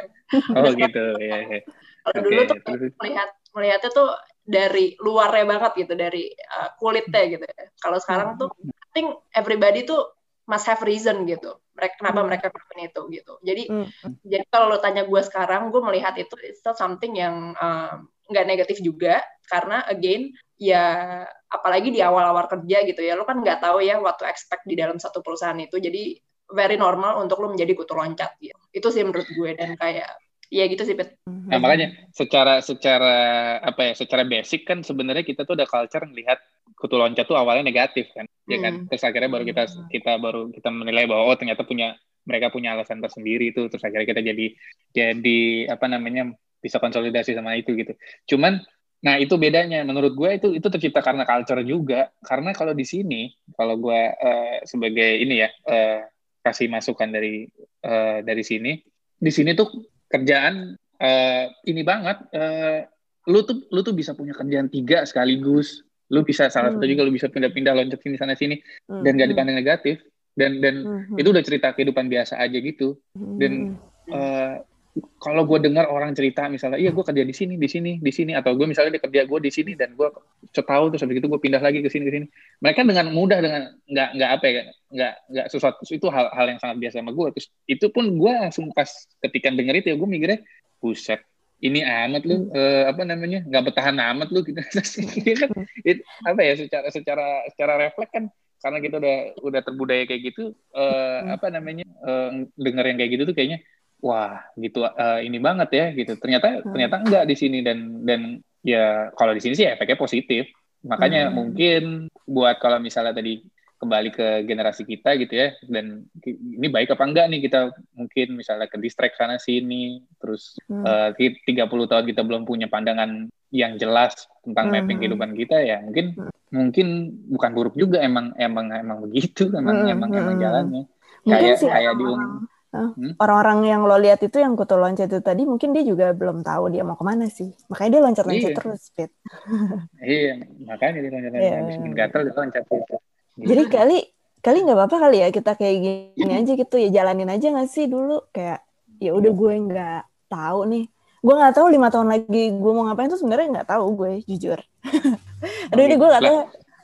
Oh gitu, ya. ya. Kalau Oke, dulu tuh terus- melihat melihatnya tuh dari luarnya banget gitu, dari uh, kulitnya gitu. ya. Kalau sekarang tuh, I think everybody tuh must have reason gitu. Mereka kenapa Hmm. mereka melakukan itu gitu. Jadi Hmm. jadi kalau lo tanya gue sekarang, gue melihat itu it's not something yang um, nggak negatif juga karena again ya apalagi di awal-awal kerja gitu ya lo kan nggak tahu ya what to expect di dalam satu perusahaan itu jadi very normal untuk lo menjadi kutu loncat gitu itu sih menurut gue dan kayak ya gitu sih Pet. Nah makanya secara secara apa ya secara basic kan sebenarnya kita tuh udah culture ngelihat kutu loncat tuh awalnya negatif kan, ya kan. Hmm. Terus akhirnya baru kita kita baru kita menilai bahwa oh ternyata punya mereka punya alasan tersendiri itu. Terus akhirnya kita jadi jadi apa namanya bisa konsolidasi sama itu gitu. Cuman nah itu bedanya menurut gue itu itu tercipta karena culture juga. Karena kalau di sini kalau gue eh, sebagai ini ya eh, kasih masukan dari eh, dari sini di sini tuh kerjaan eh, ini banget eh, lu tuh lu tuh bisa punya kerjaan tiga sekaligus lu bisa salah satu Hmm. juga lu bisa pindah-pindah loncat sini sana sini Hmm. dan gak dipandang negatif dan dan Hmm. itu udah cerita kehidupan biasa aja gitu Hmm. dan eh, kalau gue dengar orang cerita misalnya iya gue kerja di sini di sini di sini atau gue misalnya dia kerja gue di sini dan gue setahun terus habis itu gue pindah lagi ke sini ke sini. Mereka dengan mudah dengan nggak nggak apa ya nggak nggak sesuatu itu hal hal yang sangat biasa sama gue terus itu pun gue langsung pas ketika denger itu ya gue mikirnya buset ini amat lu eh, apa namanya nggak bertahan amat lu gitu. Ini kan it- apa ya secara secara secara refleks kan karena kita udah udah terbudaya kayak gitu eh, apa namanya eh, denger yang kayak gitu tuh kayaknya wah gitu eh, ini banget ya gitu ternyata Hmm. ternyata enggak di sini dan dan ya kalau di sini sih efeknya positif makanya Hmm. mungkin buat kalau misalnya tadi kembali ke generasi kita gitu ya dan ini baik apa enggak nih kita mungkin misalnya ke distract sana sini terus Hmm. eh, ki- 30 tahun kita belum punya pandangan yang jelas tentang Hmm. mapping kehidupan kita ya mungkin Hmm. mungkin bukan buruk juga emang emang emang begitu emang Hmm, emang emang hmm. jalannya Mungkin kayak sih kayak di Hmm? orang-orang yang lo lihat itu yang kutu loncat itu tadi mungkin dia juga belum tahu dia mau ke mana sih makanya dia loncat-loncat Iya. terus Pit. Iya, makanya dia loncat Iya. habis bikin gatal dia loncat gitu. jadi kali kali nggak apa-apa kali ya kita kayak gini aja gitu ya jalanin aja nggak sih dulu kayak ya udah gue nggak tahu nih gue nggak tahu lima tahun lagi gue mau ngapain tuh sebenarnya nggak tahu gue jujur aduh ini gue nggak tahu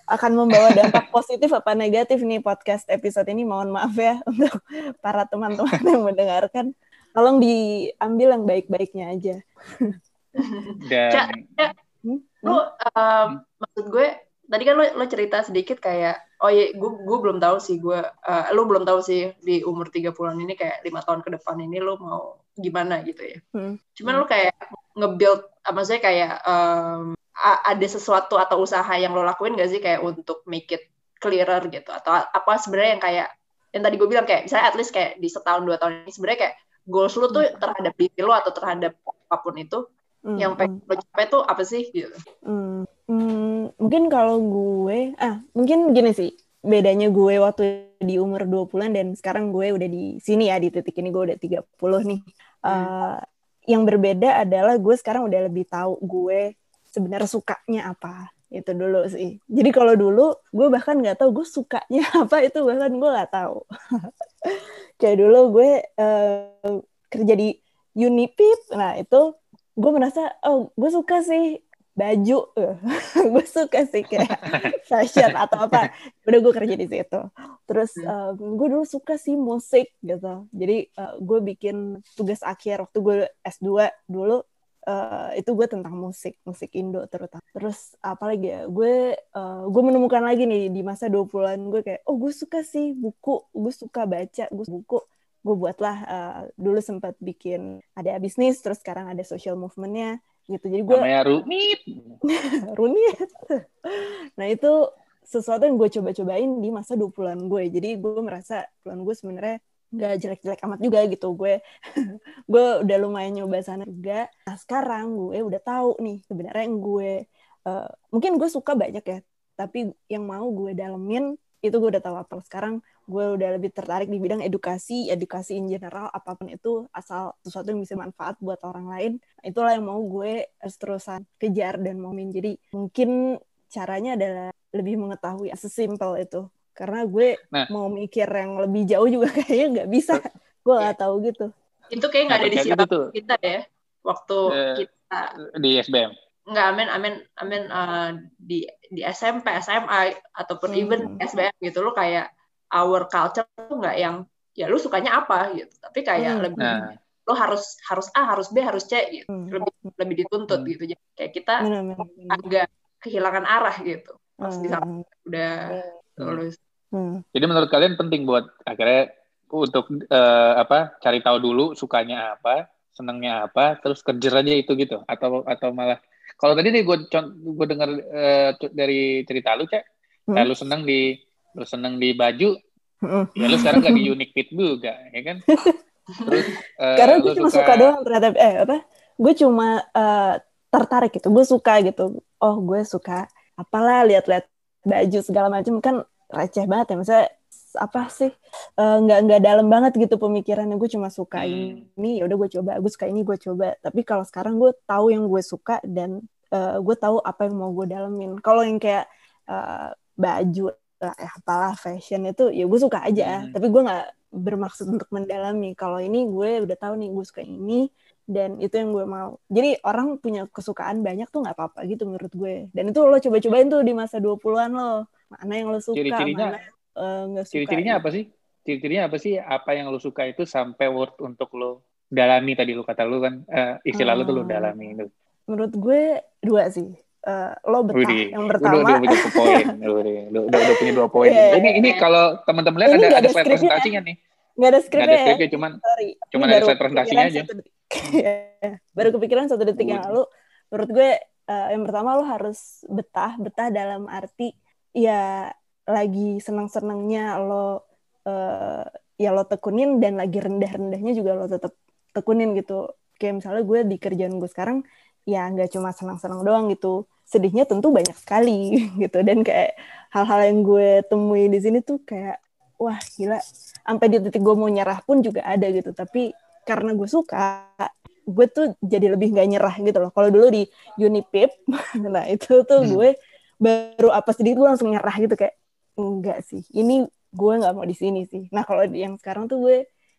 akan membawa dampak positif apa negatif nih podcast episode ini mohon maaf ya untuk para teman-teman yang mendengarkan tolong diambil yang baik-baiknya aja dan Cak, Cak, Hmm? lu um, maksud gue tadi kan lo, lo cerita sedikit kayak oh iya gue gue belum tahu sih gue uh, lo belum tahu sih di umur 30-an ini kayak lima tahun ke depan ini lo mau gimana gitu ya. Hmm. Cuman lo kayak nge-build apa maksudnya kayak um, ada sesuatu atau usaha yang lo lakuin gak sih kayak untuk make it clearer gitu atau apa sebenarnya yang kayak yang tadi gue bilang kayak misalnya at least kayak di setahun dua tahun ini sebenarnya kayak goals lo tuh terhadap diri lo atau terhadap apa pun itu Hmm, yang hmm. pengen lo capai tuh apa sih gitu. Hmm, hmm, mungkin kalau gue, ah mungkin gini sih, bedanya gue waktu di umur 20-an dan sekarang gue udah di sini ya, di titik ini gue udah 30 nih. Uh, yang berbeda adalah gue sekarang udah lebih tahu gue sebenarnya sukanya apa. Itu dulu sih. Jadi kalau dulu gue bahkan nggak tahu gue sukanya apa, itu bahkan gue nggak tahu. Kayak dulu gue uh, kerja di Unipip, nah itu gue merasa oh gue suka sih baju gue suka sih kayak fashion atau apa udah gue kerja di situ terus um, gue dulu suka sih musik gitu jadi uh, gue bikin tugas akhir waktu gue S2 dulu uh, itu gue tentang musik musik Indo terutama. Terus apa lagi ya gue uh, gue menemukan lagi nih di masa 20-an gue kayak oh gue suka sih buku gue suka baca gue buku. Gue buatlah uh, dulu sempat bikin ada bisnis terus sekarang ada social movementnya gitu. Jadi gue namanya rumit runit. Nah itu sesuatu yang gue coba-cobain di masa 20-an gue. Jadi gue merasa 20-an gue sebenarnya nggak jelek-jelek amat juga gitu. Gue gue udah lumayan nyoba sana juga. Nah sekarang gue udah tahu nih sebenarnya yang gue uh, mungkin gue suka banyak ya tapi yang mau gue dalemin itu gue udah tahu apa. Sekarang gue udah lebih tertarik di bidang edukasi edukasi in general apa pun itu asal sesuatu yang bisa manfaat buat orang lain itulah yang mau gue terusan kejar dan mau jadi mungkin caranya adalah lebih mengetahui sesimpel itu karena gue nah. mau mikir yang lebih jauh juga kayaknya nggak bisa gue nggak tahu gitu itu kayak nggak ada di siapa kita ya waktu uh, kita di SBM nggak amin amin amin uh, di di SMP SMA ataupun hmm. even SBM gitu lo kayak our culture tuh nggak yang ya lu sukanya apa gitu tapi kayak hmm. lebih nah. lo harus harus A harus B harus C gitu hmm. lebih lebih dituntut hmm. gitu jadi kayak kita hmm. agak kehilangan arah gitu pas hmm. di udah hmm. lulus Hmm. Jadi menurut kalian penting buat akhirnya untuk uh, apa cari tahu dulu sukanya apa, senangnya apa, terus kerja aja itu gitu atau atau malah kalau tadi nih gue gue dengar uh, dari cerita lu cek, hmm. lu seneng di lu seneng di baju, hmm. ya lu sekarang gak di Unique Fit juga, ya kan? Terus uh, karena gue cuma suka, suka doang terhadap eh apa? Gue cuma uh, tertarik gitu, gue suka gitu. Oh gue suka apalah lihat-lihat baju segala macam kan receh banget ya. Maksudnya apa sih uh, nggak nggak dalam banget gitu pemikirannya. Gue cuma suka hmm. ini ya udah gue coba gue suka ini gue coba. Tapi kalau sekarang gue tahu yang gue suka dan uh, gue tahu apa yang mau gue dalemin. Kalau yang kayak uh, baju lah eh, apalah fashion itu ya gue suka aja. Hmm. tapi gue nggak bermaksud untuk mendalami. Kalau ini gue udah tahu nih gue suka ini dan itu yang gue mau. Jadi orang punya kesukaan banyak tuh nggak apa-apa gitu menurut gue. Dan itu lo coba-cobain tuh di masa 20-an lo. Mana yang lo suka ciri-cirinya mana uh, suka ciri-cirinya apa sih? Ciri-cirinya apa sih? Apa yang lo suka itu sampai worth untuk lo dalami? Tadi lo kata lo kan uh, istilah hmm. lo tuh lo dalami itu. Menurut gue dua sih. Uh, lo betah Udi, yang pertama. udah, udah punya poin. Udah, udah, udah, punya dua poin. Yeah, ini ini kalau teman-teman lihat ada ada presentasinya nih nggak ada skripnya, ada skripnya ya? cuman Sorry. cuman ada slide presentasinya aja. baru kepikiran satu detik yang lalu. Menurut gue uh, yang pertama lo harus betah betah dalam arti ya lagi senang-senangnya lo uh, ya lo tekunin dan lagi rendah-rendahnya juga lo tetap tekunin gitu. Kayak misalnya gue di kerjaan gue sekarang ya nggak cuma senang-senang doang gitu. Sedihnya tentu banyak sekali gitu. Dan kayak hal-hal yang gue temui di sini tuh kayak wah gila sampai di titik gue mau nyerah pun juga ada gitu. Tapi karena gue suka gue tuh jadi lebih nggak nyerah gitu loh. Kalau dulu di Unipip nah itu tuh hmm. gue baru apa sedikit gue langsung nyerah gitu kayak enggak sih ini gue nggak mau di sini sih. Nah kalau yang sekarang tuh gue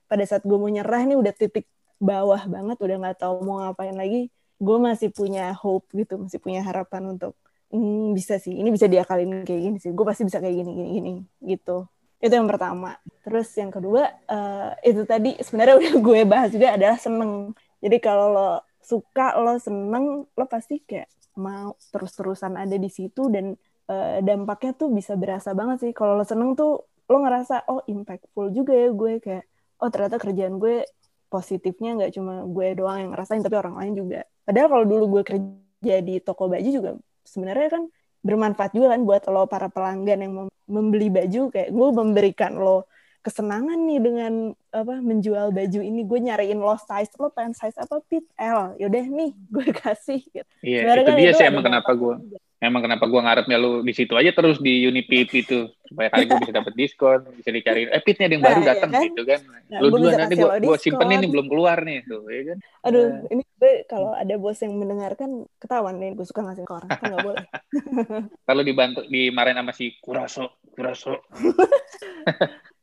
pada saat gue mau nyerah nih udah titik bawah banget udah nggak tahu mau ngapain lagi gue masih punya hope gitu masih punya harapan untuk mm, bisa sih ini bisa diakalin kayak gini sih gue pasti bisa kayak gini gini gini gitu itu yang pertama terus yang kedua uh, itu tadi sebenarnya udah gue bahas juga adalah seneng jadi kalau lo suka lo seneng lo pasti kayak mau terus-terusan ada di situ dan uh, dampaknya tuh bisa berasa banget sih. Kalau lo seneng tuh lo ngerasa oh impactful juga ya gue kayak oh ternyata kerjaan gue positifnya nggak cuma gue doang yang ngerasain tapi orang lain juga. Padahal kalau dulu gue kerja di toko baju juga sebenarnya kan bermanfaat juga kan buat lo para pelanggan yang membeli baju kayak gue memberikan lo kesenangan nih dengan apa menjual baju ini. Gue nyariin lo size lo pengen size apa? Pit L. Yaudah nih gue kasih. Gitu. iya Sebenarnya itu kan dia sih emang kenapa gue emang kenapa gue ngarepnya lu di situ aja terus di Unipip itu. Supaya kali gue bisa dapat diskon bisa dicari eh pitnya ada yang baru nah, iya datang kan? gitu kan. Nah, lu duluan nanti gue gue simpen ini belum keluar nih tuh ya kan? Aduh nah. ini gue kalau ada bos yang mendengarkan ketahuan nih gue suka ngasih ke orang kan nggak boleh. Kalau dibantu dimarahin sama si Kuraso Kuraso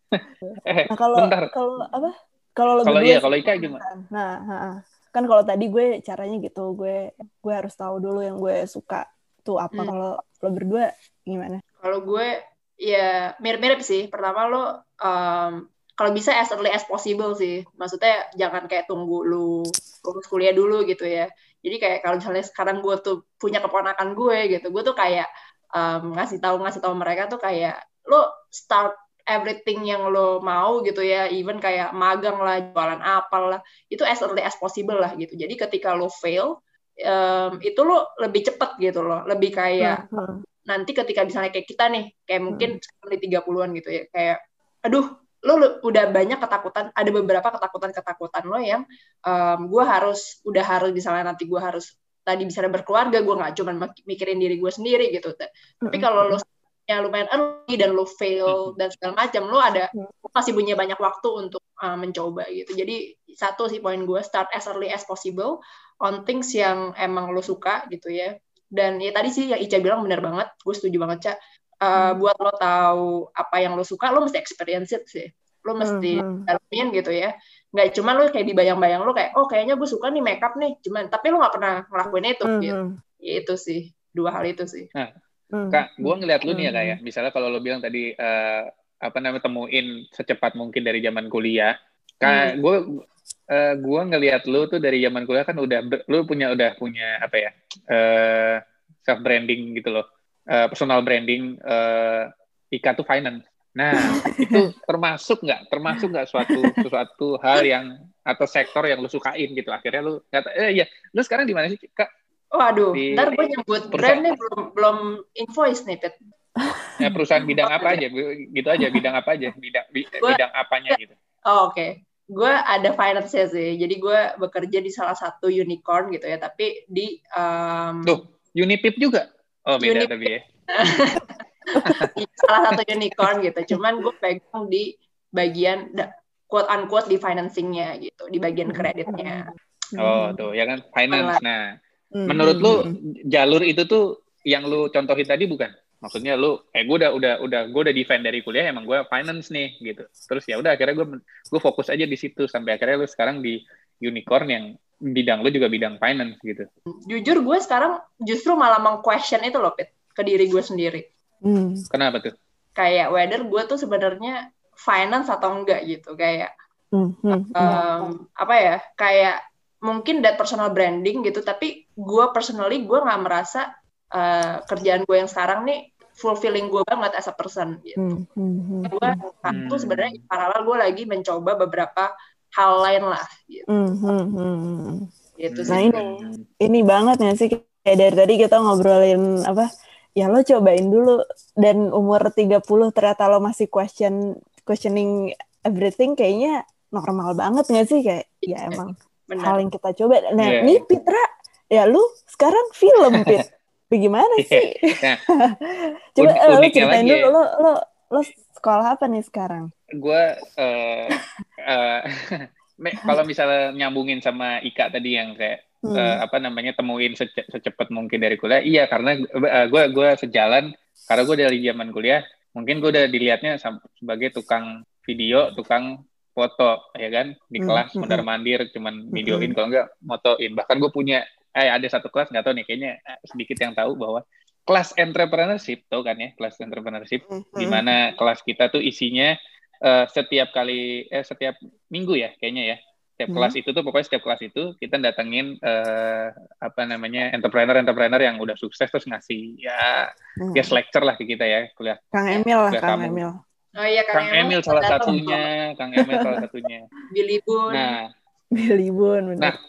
nah kalau kalau apa? Kalau kalau iya kalau Ika gimana? nah, nah kan kalau tadi gue caranya gitu gue gue harus tahu dulu yang gue suka tuh apa. Hmm. kalau lo berdua gimana? Kalau gue ya mirip-mirip sih. Pertama lo um, kalau bisa as early as possible sih. Maksudnya jangan kayak tunggu lu lulus kuliah dulu gitu ya. Jadi kayak kalau misalnya sekarang gue tuh punya keponakan gue gitu gue tuh kayak um, ngasih tahu ngasih tahu mereka tuh kayak lo start everything yang lo mau gitu ya, even kayak magang lah, jualan apal lah, itu as early as possible lah gitu. Jadi ketika lo fail, um, itu lo lebih cepet gitu loh, lebih kayak hmm. nanti ketika misalnya kayak kita nih, kayak mungkin hmm. di 30-an gitu ya, kayak aduh lo udah banyak ketakutan ada beberapa ketakutan ketakutan lo yang um, gue harus udah harus misalnya nanti gue harus tadi bisa berkeluarga gue nggak cuma mikirin diri gue sendiri gitu tapi kalau lo ya lumayan early dan lo fail dan segala macam lo ada lo masih punya banyak waktu untuk uh, mencoba gitu. Jadi satu sih poin gue start as early as possible on things yang emang lo suka gitu ya. Dan ya tadi sih yang Ica bilang benar banget gue setuju banget cak uh, buat lo tahu apa yang lo suka lo mesti experience it sih. Lo mesti hmm. dalamin gitu ya. Nggak cuma lo kayak dibayang-bayang lo kayak oh kayaknya gue suka nih makeup nih. Cuman tapi lo nggak pernah ngelakuin itu hmm. gitu. Ya, itu sih dua hal itu sih. Nah, kak gue ngeliat lu nih ya kayak ya. misalnya kalau lo bilang tadi uh, apa namanya temuin secepat mungkin dari zaman kuliah kak hmm. gue uh, gue ngelihat lu tuh dari zaman kuliah kan udah lu punya udah punya apa ya uh, self branding gitu loh uh, personal branding uh, Ika tuh finance. Nah, itu termasuk nggak? Termasuk nggak suatu suatu hal yang atau sektor yang lu sukain gitu? Akhirnya lu kata, eh ya, lu sekarang di mana sih, Kak? Waduh, di, ntar gue nyebut brand nih belum belum invoice nih, Pet. Ya, perusahaan bidang apa aja, gitu aja, bidang apa aja, bidang gua, bidang apanya gitu. Oh, Oke, okay. gue ada finance sih, jadi gue bekerja di salah satu unicorn gitu ya, tapi di um, tuh Unipip juga. Oh beda Unip tapi ya. Salah satu unicorn gitu. Cuman gue pegang di bagian quote unquote di financingnya gitu, di bagian kreditnya. Oh tuh ya kan finance. Nah, hmm. menurut lu jalur itu tuh yang lu contohin tadi bukan? Maksudnya lu, eh gue udah udah udah gue udah defend dari kuliah emang gue finance nih gitu. Terus ya udah akhirnya gue gue fokus aja di situ sampai akhirnya lu sekarang di unicorn yang bidang lu juga bidang finance gitu. Jujur gue sekarang justru malah meng-question itu loh, Pit, ke diri gue sendiri. Hmm. Kenapa tuh? Kayak whether gue tuh sebenarnya finance atau enggak gitu, kayak hmm. Hmm. Um, apa ya? Kayak mungkin that personal branding gitu, tapi gue personally gue nggak merasa uh, kerjaan gue yang sekarang nih fulfilling gue banget as a person gitu. Hmm. Hmm. hmm gue satu hmm. sebenarnya paralel gue lagi mencoba beberapa hal lain lah gitu. Mm -hmm. Gitu nah sih. ini ini banget ya sih kayak dari tadi kita ngobrolin apa ya lo cobain dulu dan umur 30 ternyata lo masih question questioning everything kayaknya normal banget gak sih kayak ya emang Bener. hal yang kita coba. Nah, yeah. nih Pitra, ya lu sekarang film Pit. Bagaimana iya. sih? Nah, Coba Un lo ceritain dulu lo lo lo sekolah apa nih sekarang? Gue uh, uh, kalau misalnya nyambungin sama Ika tadi yang kayak hmm. uh, apa namanya temuin sece secepat mungkin dari kuliah, iya karena uh, gue gue sejalan karena gue dari zaman kuliah mungkin gue udah dilihatnya sebagai tukang video, tukang foto ya kan di hmm, kelas hmm. mondar mandir cuman videoin kalau enggak motoin bahkan gue punya eh ada satu kelas nggak tahu nih kayaknya sedikit yang tahu bahwa kelas entrepreneurship tuh kan ya kelas entrepreneurship mm -hmm. di mana kelas kita tuh isinya uh, setiap kali eh setiap minggu ya kayaknya ya setiap mm -hmm. kelas itu tuh pokoknya setiap kelas itu kita datengin uh, apa namanya entrepreneur entrepreneur yang udah sukses terus ngasih ya mm -hmm. guest lecture lah ke kita ya kuliah Kang Emil lah Kang kamu. Emil Oh iya Kang, Kang Emil, salah satunya, Kang Emil salah satunya. Billy Bun. Nah, Billy Bun. Nah,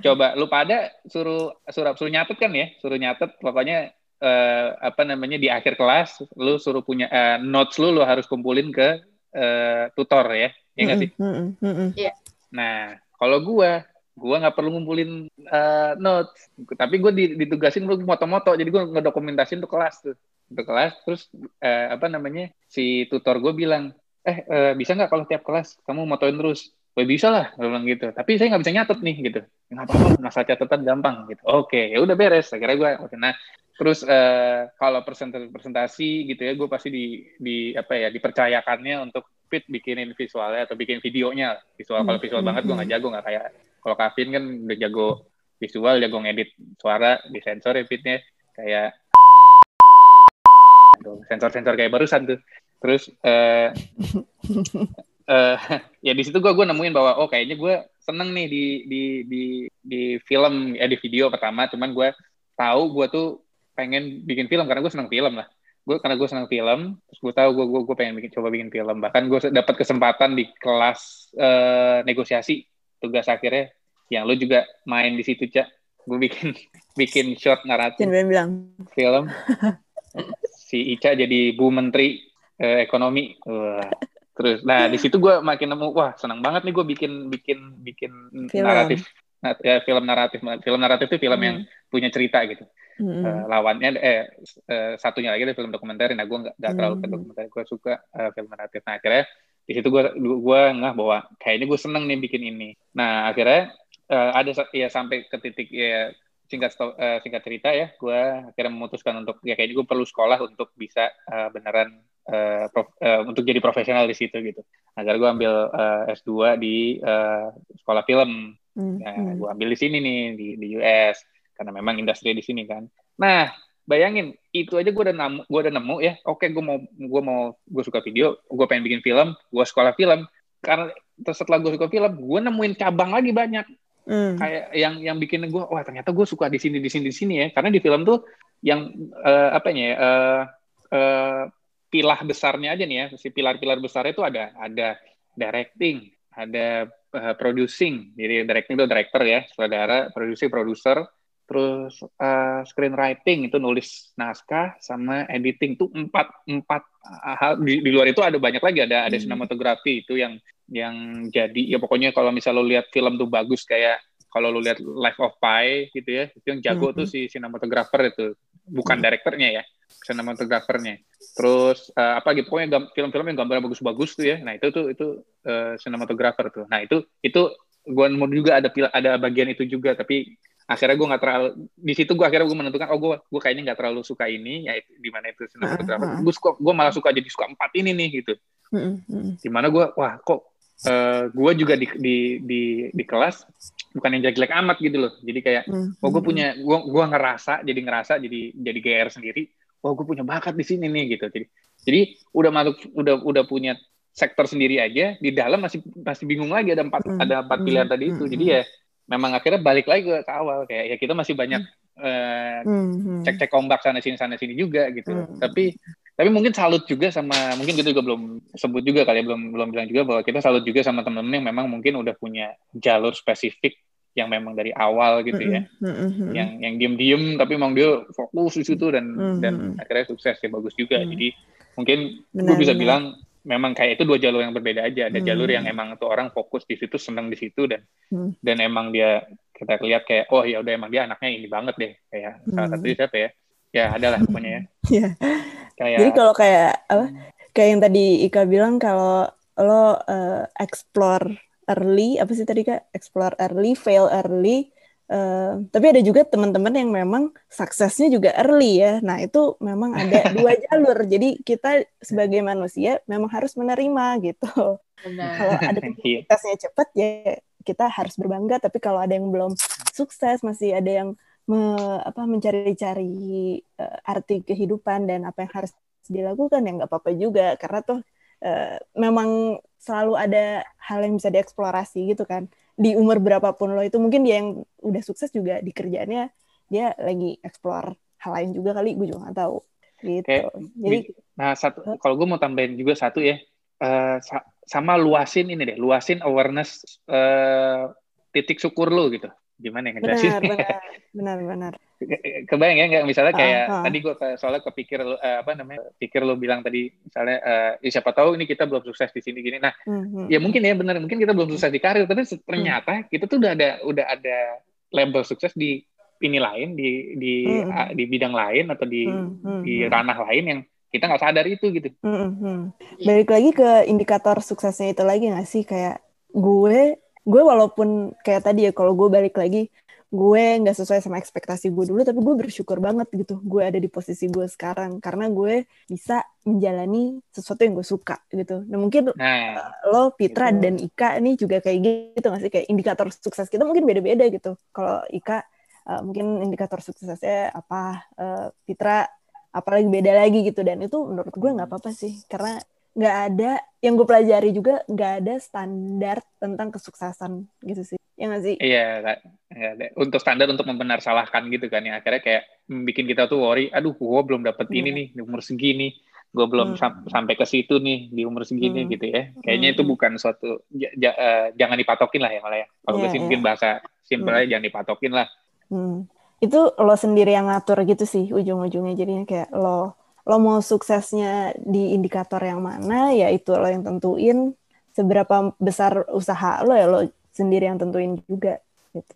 coba lu pada suruh suruh suruh nyatet kan ya, suruh nyatet pokoknya uh, apa namanya di akhir kelas lu suruh punya uh, notes lu lu harus kumpulin ke uh, tutor ya ya nggak sih mm -hmm. yeah. nah kalau gua gua nggak perlu ngumpulin uh, notes tapi gua ditugasin lu moto-moto jadi gua ngedokumentasin untuk kelas tuh untuk kelas terus uh, apa namanya si tutor gue bilang eh uh, bisa nggak kalau tiap kelas kamu motoin terus Gue bisa lah, gue bilang gitu. Tapi saya nggak bisa nyatet nih gitu. Nggak apa-apa, masalah catatan gampang gitu. Oke, ya udah beres. Akhirnya gue, oke, nah terus uh, kalau presentasi presentasi gitu ya gue pasti di di apa ya dipercayakannya untuk fit bikinin visualnya atau bikin videonya visual kalau visual banget gue nggak hmm. jago nggak kayak kalau Kavin kan udah jago visual jago ngedit suara di sensor ya fitnya kayak sensor-sensor kayak barusan tuh. Terus uh, uh, ya di situ gue gue nemuin bahwa oh kayaknya gue seneng nih di di di di film ya di video pertama. Cuman gue tahu gue tuh pengen bikin film karena gue senang film lah. Gue karena gue senang film terus gue tahu gue gue gue pengen bikin coba bikin film. Bahkan gue dapat kesempatan di kelas uh, negosiasi tugas akhirnya. Yang lo juga main di situ cak. Gue bikin bikin short naratif bilang. film si Ica jadi bu menteri uh, ekonomi. Wah, terus nah di situ gue makin nemu wah senang banget nih gue bikin bikin bikin Film. naratif. Nah, ya, film naratif. Film naratif itu film Hmm. yang punya cerita gitu. Mm-mm. Eh, lawannya eh eh, satunya lagi ada film dokumenter. Nah gue nggak nggak terlalu ke Hmm. dokumenter. Gue suka eh, film naratif. Nah akhirnya di situ gue gue nggak bahwa kayaknya gue seneng nih bikin ini. Nah akhirnya eh, ada ya sampai ke titik ya singkat eh, singkat cerita ya gue akhirnya memutuskan untuk ya kayaknya gue perlu sekolah untuk bisa eh, beneran eh, prof- eh, untuk jadi profesional di situ gitu akhirnya gue ambil eh, S2 di eh, sekolah film Mm, Nah, mm. gue ambil di sini nih di, di US karena memang industri di sini kan. Nah, bayangin itu aja gue udah nemu, gue udah nemu ya. Oke, gue mau gue mau gue suka video, gue pengen bikin film, gue sekolah film. Karena setelah gue suka film, gue nemuin cabang lagi banyak Mm. kayak yang yang bikin gue wah ternyata gue suka di sini di sini di sini ya. Karena di film tuh yang eh, apa ya eh, eh, pilah besarnya aja nih ya, si pilar-pilar besar itu ada ada directing, ada eh, producing. Jadi directing itu director ya, saudara, producing produser, terus eh, screenwriting itu nulis naskah sama editing tuh empat empat eh, hal. Di, di luar itu ada banyak lagi. Ada ada Hmm. sinematografi itu yang yang jadi. Ya pokoknya kalau misal lo lihat film tuh bagus kayak kalau lo lihat Life of Pi gitu ya itu yang jago Mhm. tuh si sinematografer itu. Bukan Hmm. direkturnya ya sinematografernya. Terus eh, apa gitu. Pokoknya film-film yang gambarnya bagus-bagus tuh ya. Nah itu tuh itu sinematografer tuh. Nah itu itu gue nemu juga ada ada bagian itu juga. Tapi akhirnya gue nggak terlalu di situ gue akhirnya gue menentukan oh gue gue kayaknya nggak terlalu suka ini ya di mana itu Ah, ah. gue suka gue malah suka jadi suka empat ini nih gitu. Mm, mm, di mana gue wah kok eh, gue juga di, di di di kelas bukan yang jelek-jelek amat gitu loh. Jadi kayak mm, oh gue punya gue gua ngerasa jadi ngerasa jadi jadi GR sendiri oh gue punya bakat di sini nih gitu. Jadi jadi udah masuk udah udah punya sektor sendiri aja di dalam masih masih bingung lagi ada empat Hmm, ada empat hmm, pilihan tadi itu. hmm, jadi ya memang akhirnya balik lagi ke, ke awal kayak ya kita masih banyak eh, Mm, mm. cek-cek ombak sana sini sana sini juga gitu Hmm. tapi tapi mungkin salut juga sama mungkin kita juga belum sebut juga kali ya belum belum bilang juga bahwa kita salut juga sama temen-temen yang memang mungkin udah punya jalur spesifik yang memang dari awal gitu ya Mm, mm, mm, mm. yang yang diem-diem tapi emang dia fokus di situ dan Hmm. dan akhirnya sukses ya bagus juga Hmm. jadi mungkin gue bisa benar. bilang memang kayak itu dua jalur yang berbeda aja ada Hmm. jalur yang emang tuh orang fokus di situ senang di situ dan Hmm. dan emang dia kita lihat kayak oh ya udah emang dia anaknya ini banget deh kayak salah Hmm. satu siapa ya ya adalah pokoknya ya Iya. kayak Jadi kalau kayak apa? Kayak yang tadi Ika bilang kalau lo eh, explore early, apa sih tadi Kak? Explore early, fail early. Tapi ada juga teman-teman yang memang suksesnya juga early ya. Nah, itu memang ada dua jalur. Jadi kita sebagai manusia memang harus menerima gitu. Benar. Kalau ada Iya. suksesnya cepat ya kita harus berbangga. Tapi kalau ada yang belum sukses, masih ada yang me- apa mencari-cari eh, arti kehidupan dan apa yang harus dilakukan ya nggak apa-apa juga karena tuh eh, memang selalu ada hal yang bisa dieksplorasi gitu kan di umur berapapun lo itu mungkin dia yang udah sukses juga di kerjaannya dia lagi explore hal lain juga kali gue juga nggak tahu. Gitu. Kayak jadi Nah, satu kalau gue mau tambahin juga satu ya, eh, sa- sama luasin ini deh, luasin awareness eh, titik syukur lu gitu. Gimana ya ngejelasin? benar benar benar benar Kebayang ya nggak misalnya kayak Ah, ah. tadi gue soalnya kepikir lu, eh, apa namanya, pikir lu bilang tadi misalnya eh, ya siapa tahu ini kita belum sukses di sini gini. Nah, Mhm. ya mungkin ya benar, mungkin kita belum sukses di karir, tapi ternyata kita tuh udah ada udah ada label sukses di ini lain, di di Hmm. ah, di bidang lain atau di Hmm, hmm, di hmm. ranah lain yang kita nggak sadar itu gitu. Mm, mm. Balik lagi ke indikator suksesnya itu lagi nggak sih kayak gue gue walaupun kayak tadi ya kalau gue balik lagi gue nggak sesuai sama ekspektasi gue dulu tapi gue bersyukur banget gitu gue ada di posisi gue sekarang. Karena gue bisa menjalani sesuatu yang gue suka gitu. Nah mungkin Nah, lo Pitra Gitu. dan Ika nih juga kayak gitu nggak sih? Kayak indikator sukses kita mungkin beda-beda gitu. Kalau Ika uh, mungkin indikator suksesnya apa? Uh, Pitra apalagi beda lagi gitu. Dan itu menurut gue nggak apa-apa sih. Karena nggak ada yang gue pelajari juga nggak ada standar tentang kesuksesan gitu sih ya nggak sih Iya, nggak- ada. untuk standar untuk membenar salahkan gitu kan yang akhirnya kayak bikin kita tuh worry, aduh gue belum dapet ini Iya. nih di umur segini, gue belum Hmm. sam- sampai ke situ nih di umur segini Hmm. gitu ya. Kayaknya itu Hmm. bukan suatu ja- ja- eh, jangan dipatokin lah ya malah ya. Kalau sih iya. mungkin bahasa simpel Hmm. aja jangan dipatokin lah. Hmm. Itu lo sendiri yang ngatur gitu sih ujung-ujungnya jadinya kayak lo lo mau suksesnya di indikator yang mana ya itu lo yang tentuin. Seberapa besar usaha lo ya lo sendiri yang tentuin juga gitu.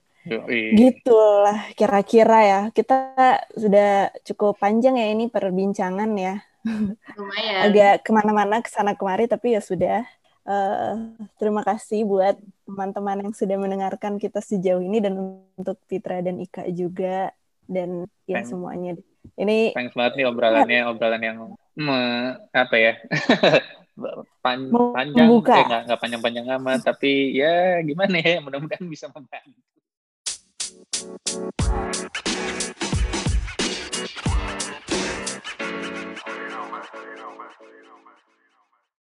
Gitulah kira-kira ya. Kita sudah cukup panjang ya ini perbincangan ya. Lumayan. Agak ke mana-mana ke sana kemari tapi ya sudah. Uh, terima kasih buat teman-teman yang sudah mendengarkan kita sejauh ini dan untuk Fitra dan Ika juga. Dan ya semuanya ini thanks banget nih obrolannya obrolan yang me, apa ya Pan, panjang Membuka. eh, nggak panjang-panjang amat tapi ya gimana ya mudah-mudahan bisa membantu